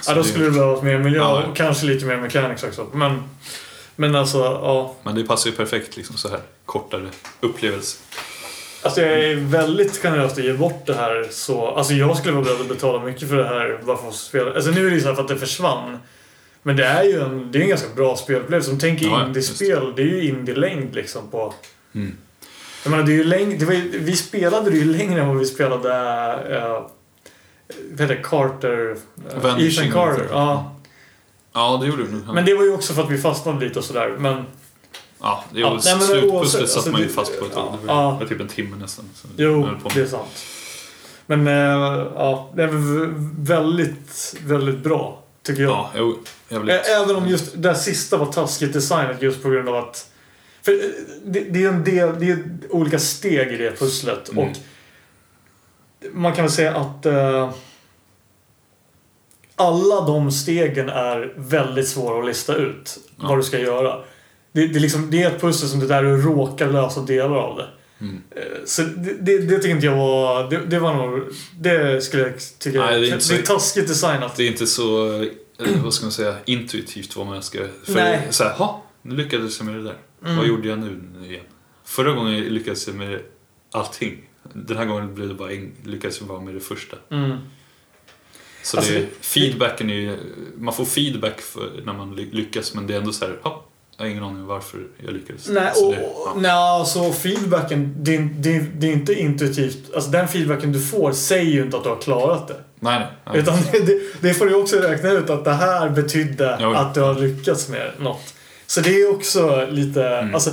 Så Ja, då skulle det behövas mer miljö Ja, och kanske lite mer mechanics också. Men, men alltså, ja. Men det passar ju perfekt liksom så här kortare upplevelse. Alltså jag är väldigt generös att ge bort det här så... Alltså jag skulle vara beredd att betala mycket för det här bara för att spela. Alltså nu är det ju så här för att det försvann. Men det är ju en, det är en ganska bra spelupplevelse. Om tänker Ja, indie-spel, det är ju indie-längd liksom på... Mm. Jag menar, det är ju läng- det var ju, vi spelade det ju längre än vad vi spelade... Uh, vad heter? Carter... Uh, Vanishing, Ethan Carter. Ja. Ja, det gjorde du. Men det var ju också för att vi fastnade lite och sådär. Men Ja, det Ja, var nej, men slutpusslet oavsett, satt alltså, man ju det- fast på ett ja, Det var, ja. typ en timme nästan. Jo, det är sant. Men äh, ja, det är väl väldigt, väldigt bra. Tycker jag. Ja, jo, jävligt. Även om just det sista var taskigt designat just på grund av att... För eh, det, det är en del, det är olika steg i det pusslet. Mm. Och man kan väl säga att eh, alla de stegen är väldigt svåra att lista ut Ja. vad du ska göra. Det, det, är liksom, det är ett pussel som det där du råkar lösa delar av det. Mm. Eh, Så det, det, det tycker inte jag var... Det, det var nog... Det skulle jag tycka... Nej, det är det, är taskigt designat. Det är inte så, eh, vad ska man säga, intuitivt vad man ska... För Nej. så här, ha, nu lyckades jag med det där. Mm. Vad gjorde jag nu igen? Förra gången lyckades jag med allting. Den här gången blev det bara en, lyckades jag bara med det första. Mm. Så Alltså, det, feedbacken är ju, man får feedback för när man ly- lyckas men det är ändå så här, ha, jag har ingen aning varför jag lyckades. Nej, så och, det, ja. nej, alltså feedbacken, det, det, det är inte intuitivt. Alltså den feedbacken du får säger ju inte att du har klarat det. nej, nej, nej. Utan det, det får du också räkna ut att det här betydde Jo. att du har lyckats med något. Så det är också lite, Mm. alltså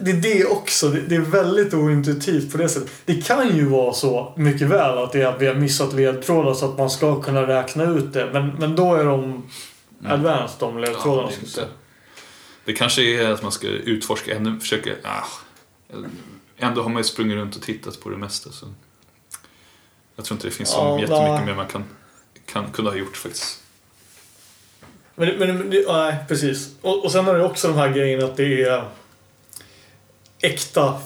det är det också. Det, är väldigt ointuitivt på det sättet. Det kan ju vara så mycket väl att det är, att vi har missat ledtrådar så att man ska kunna räkna ut det. Men, men då är de advanced, de ledtrådarna. Ja, det, det kanske är att man ska utforska ännu, försöka... Ah, ändå har man ju sprungit runt och tittat på det mesta. Så jag tror inte det finns så Ja, jättemycket nej. mer man kan, kan kunde ha gjort faktiskt. Men, men det- nej, precis. Och, och sen är det också de här grejerna att det är äkta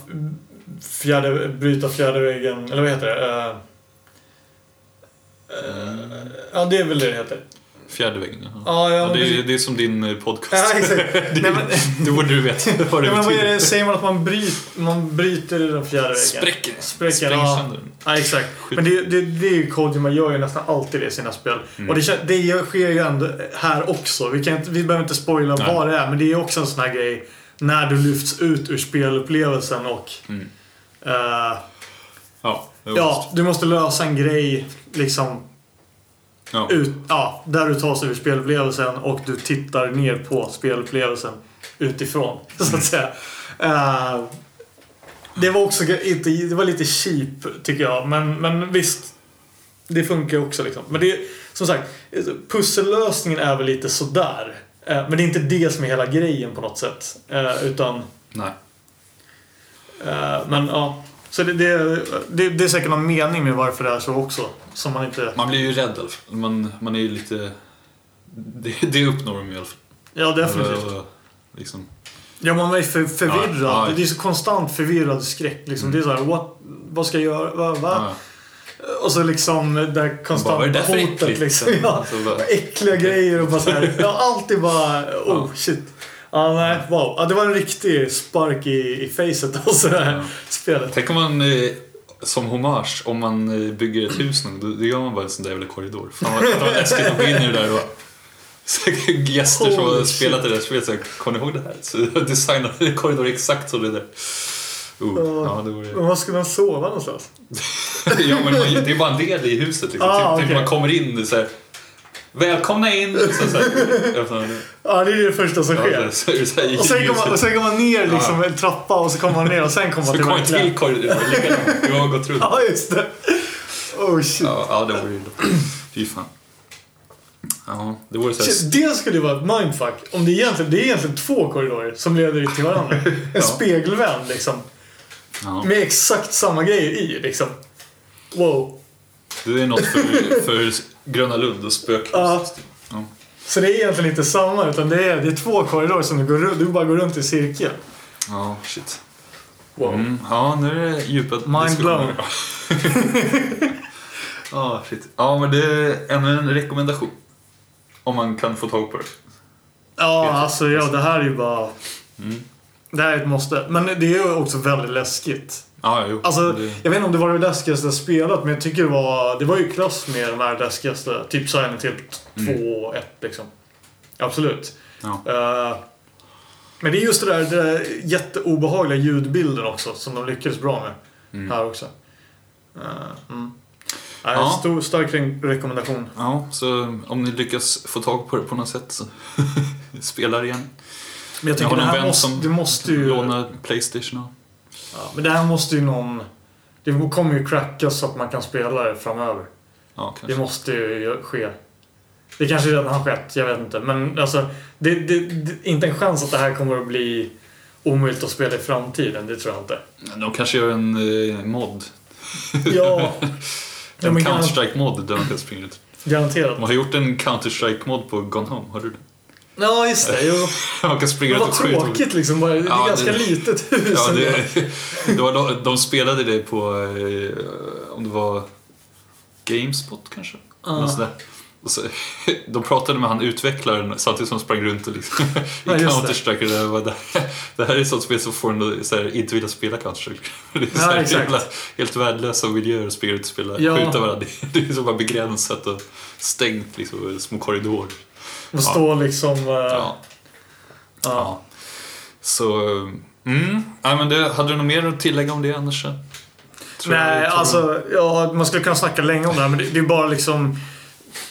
fjärde, bryta fjärde väggen, eller vad heter det? Eh, eh, ja, det är väl det det heter. Fjärde väggen. Ja, ja, Ja, men det, är, det är som din eh, podcast. Ja, exakt. det, Nej, men, det borde du veta vad det ja, men vad är det? Säger man att man bryter, man bryter den fjärde väggen? Spräcker. Spräcker, Spränger ja. sönder den. Ja, exakt. Men det, det, det är ju Kojima gör ju nästan alltid det i sina spel. Mm. Och det, det sker ju ändå här också. Vi, kan inte, vi behöver inte spoila Nej. vad det är, men det är också en sån här grej när du lyfts ut ur spelupplevelsen och Mm. eh, Ja, ja, du måste lösa en grej liksom ja. ut, ja, där du tar sig ur spelupplevelsen och du tittar ner på spelupplevelsen utifrån, så Mm. att säga. Eh, det var också inte, det var lite cheap tycker jag, men, men visst. Det funkar också liksom. Men det, som sagt, pussellösningen är väl lite sådär. Eh, men det är inte det som är hela grejen på något sätt. Eh, utan, Nej. eh, men ja. Så det, det, det, det är säkert någon mening med varför det är så också. Som man inte... Man blir ju rädd i alla fall. Man, man är ju lite... Det, det uppnår de ju i alla fall. Ja, definitivt. Och, Liksom. Ja, man är för, förvirrad. Ja, ja. Det är så konstant förvirrad skräck. Liksom. Det är så här, what, vad ska jag göra? Va? va? Ja. Och så liksom det Bara, konstanta hotet. Liksom. Ja, bara- äckliga grejer och bara så här. Ja, alltid bara, oh shit. Ja, nej, wow. Ja, det var en riktig spark i, i facet alltså det här Ja. spelet. Tänk om man eh, som hommage, om man eh, bygger ett hus någon, då, då gör man bara en sån där jävla korridor. Fan vad, läskigt att gå in i det där och så gäster som har spelat det där spelet så här, kommer ni ihåg det här? Så jag designade en korridor exakt som det där. Oh, ja, det vore... Men var ska man sova någonstans? ja, men man, det är bara en del i huset. Liksom. Ah, typ, typ okej. man kommer in så här, Välkomna in! Så, så här, Ja, det är det första som ja, sker. så, så, så, här, Och sen går man, och sen går man ner liksom Ja. en trappa och så kommer man ner och sen kommer man så till kommer en verkliga- till korridor. likadant. Du har gått runt. Ja, just det. Oh shit. Ja, ja det vore ju... Fy fan. Ja, det vore så här... Det skulle vara ett mindfuck. Om det, egentligen, det är egentligen två korridorer som leder till varandra. En Ja. spegelvänd liksom. Ja. Med exakt samma grejer i liksom. Wow. Det är något för, för Gröna Lund och spökhus. Ja. Ja. Så det är egentligen inte samma utan det är, det är två korridorer som du, går, runt- du bara går runt i cirkel. Ja, shit. Wow. Mm, ja, nu är det djupa Mind diskussioner. Ja, shit. Ja, men det är ännu en rekommendation. Om man kan få tag på det. Ja, alltså ja, det här är ju bara... Mm. Det här är ett måste. Men det är ju också väldigt läskigt. Ja, jo. Alltså, det, jag vet inte om det var det läskigaste jag spelat, men jag tycker det var... Det var ju klass med de här läskigaste. Typ Silent Hill 2 och 1 liksom. Absolut. ja. Eh, men det är just det där, det där jätteobehagliga ljudbilden också, som de lyckades bra med. Mm. Här också. Uh, mm. Ja. Stor, stark re- rekommendation. ja, så om ni lyckas få tag på det på något sätt så spela det igen. Men jag Jag tycker har det någon här vän måste, som det måste ju... Låna Playstation och... Ja, men det här måste ju någon... Det kommer ju crackas så att man kan spela det framöver. Ja, Det måste ju ske. Det kanske redan har skett, jag vet inte. Men alltså, det, det, det, inte en chans att det här kommer att bli omöjligt att spela i framtiden, det tror jag inte. De kanske gör en eh, mod. Ja, En Counter-Strike-mod där man kan springa ut. garanterat. De har gjort en Counter-Strike-mod på Gone Home, har du det? Ja, just det. Jo. Man kan springa vad och skjuta. tråkigt liksom. Bara, det är Ja, ganska det- litet hus. Ja, det, det var, de, de spelade det på, eh, om det var Gamespot kanske? Ja. Och så, de pratade med han utvecklaren samtidigt som de sprang runt och liksom, i Ja, just det. Counter-Strike. och Det, det här är ett sånt spel som får en att så här, inte vilja spela Counter-Strike. Det är här, exakt. jävla, helt värdelösa miljöer att springa ut och spela, Ja. skjuta varandra. Det är så bara begränsat och stängt, liksom, små korridorer. Och stå liksom... eh, Ja. ja. Så, mm. Ja, men det, hade du något mer att tillägga om det annars? Tror jag- Nej, jag- alltså ja, man skulle kunna snacka länge om det här men det, det är bara liksom...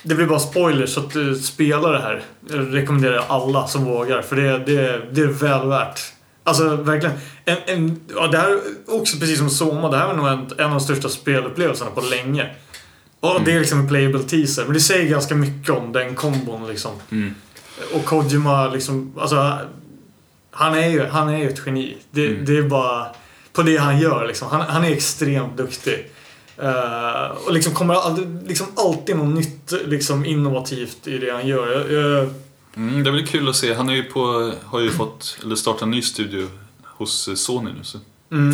Det blir bara spoilers så att du spelar det här. Jag rekommenderar alla som vågar för det, det, det är väl värt. Alltså verkligen. En, en, ja, det här är också precis som Soma, det här är nog en, en av de största spelupplevelserna på länge. Och det är liksom en playable teaser. Men det säger ganska mycket om den kombon liksom. Mm. Och Kojima liksom, alltså... Han är ju, han är ju ett geni. Det, Mm. det är bara på det han gör liksom. Han, han är extremt duktig. Eh, och liksom kommer aldrig, liksom alltid något nytt liksom innovativt i det han gör. Jag, Mm, det blir kul att se. Han är ju på, har ju fått, eller startat en ny studio hos eh, Sony nu. Så mm,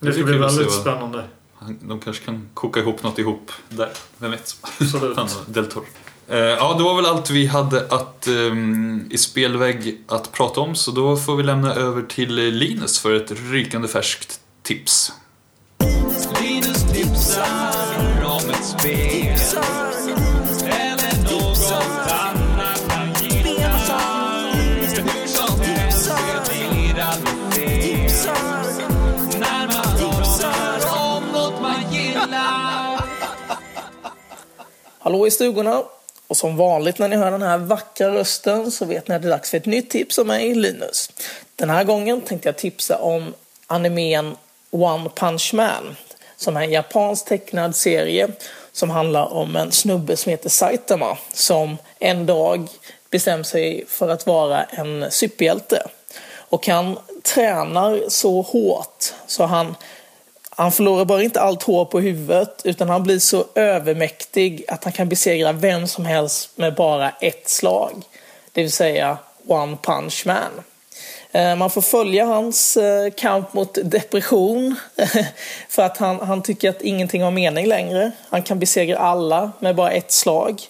Det det ska bli väldigt spännande. Han, de kanske kan koka ihop något ihop där. Vem vet? Absolut. Han och Del Toro. Eh, Ja, det var väl allt vi hade att, ehm, i spelvägg att prata om. Så då får vi lämna över till Linus för ett rykande färskt tips. Linus tipsar om ett spel Hallå i stugorna! Och som vanligt när ni hör den här vackra rösten så vet ni att det är dags för ett nytt tips av mig, Linus. Den här gången tänkte jag tipsa om animen One Punch Man som är en japansk tecknad serie som handlar om en snubbe som heter Saitama som en dag bestämmer sig för att vara en superhjälte. Och han tränar så hårt så han han förlorar bara inte allt hår på huvudet utan han blir så övermäktig att han kan besegra vem som helst med bara ett slag. Det vill säga One Punch Man. Eh, man får följa hans eh, kamp mot depression för att han, han tycker att ingenting har mening längre. Han kan besegra alla med bara ett slag.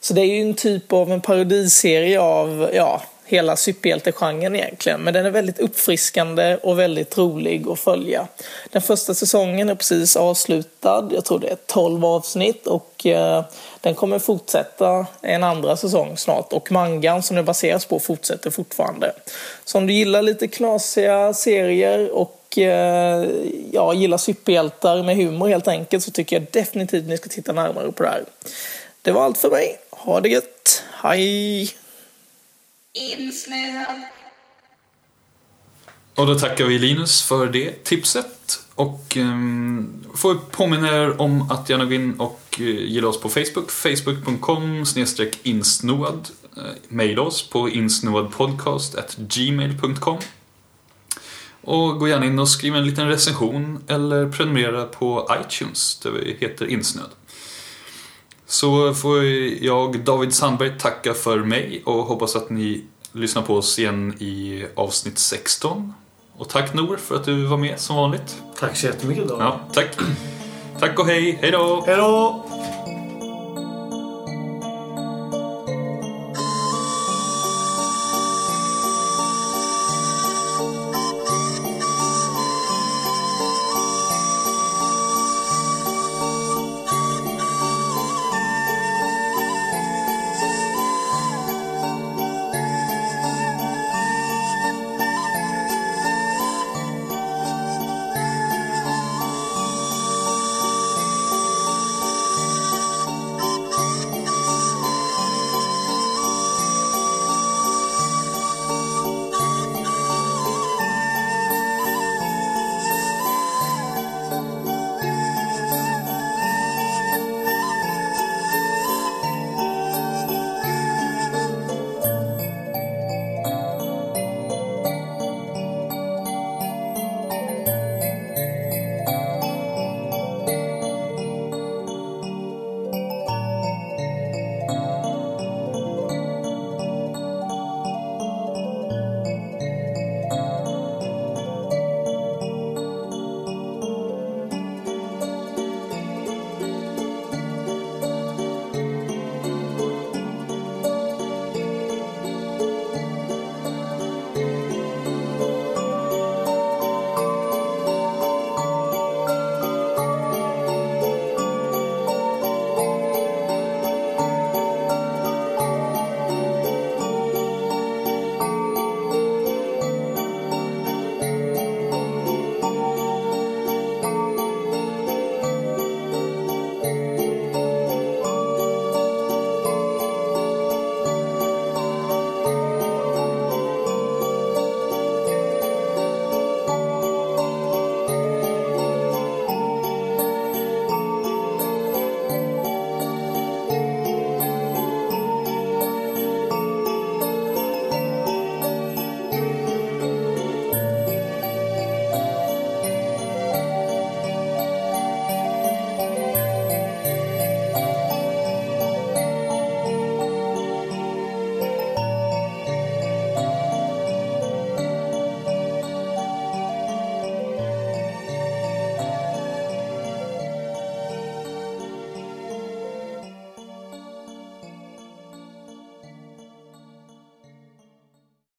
Så det är ju en typ av en parodiserie av ja, hela superhjältegenren egentligen. Men den är väldigt uppfriskande och väldigt rolig att följa. Den första säsongen är precis avslutad. Jag tror det är 12 avsnitt och eh, den kommer fortsätta en andra säsong snart. Och mangan som den baseras på fortsätter fortfarande. Så om du gillar lite knasiga serier och eh, ja, gillar superhjältar med humor helt enkelt så tycker jag definitivt ni ska titta närmare på det här. Det var allt för mig. Ha det gött. Hej! Insnöad, Och då tackar vi Linus för det tipset. Och um, får påminna er om att gärna gå in och eh, gilla oss på Facebook. Facebook.com snedstreck insnoad. Eh, Mejla oss på insnoadpodcast.gmail.com Och gå gärna in och skriv en liten recension eller prenumerera på iTunes där vi heter Insnöd. Så får jag, David Sandberg, tacka för mig och hoppas att ni lyssnar på oss igen i avsnitt 16. Och tack Nor för att du var med som vanligt. Tack så jättemycket då. Ja, tack. Tack och hej, hej då! Hej då!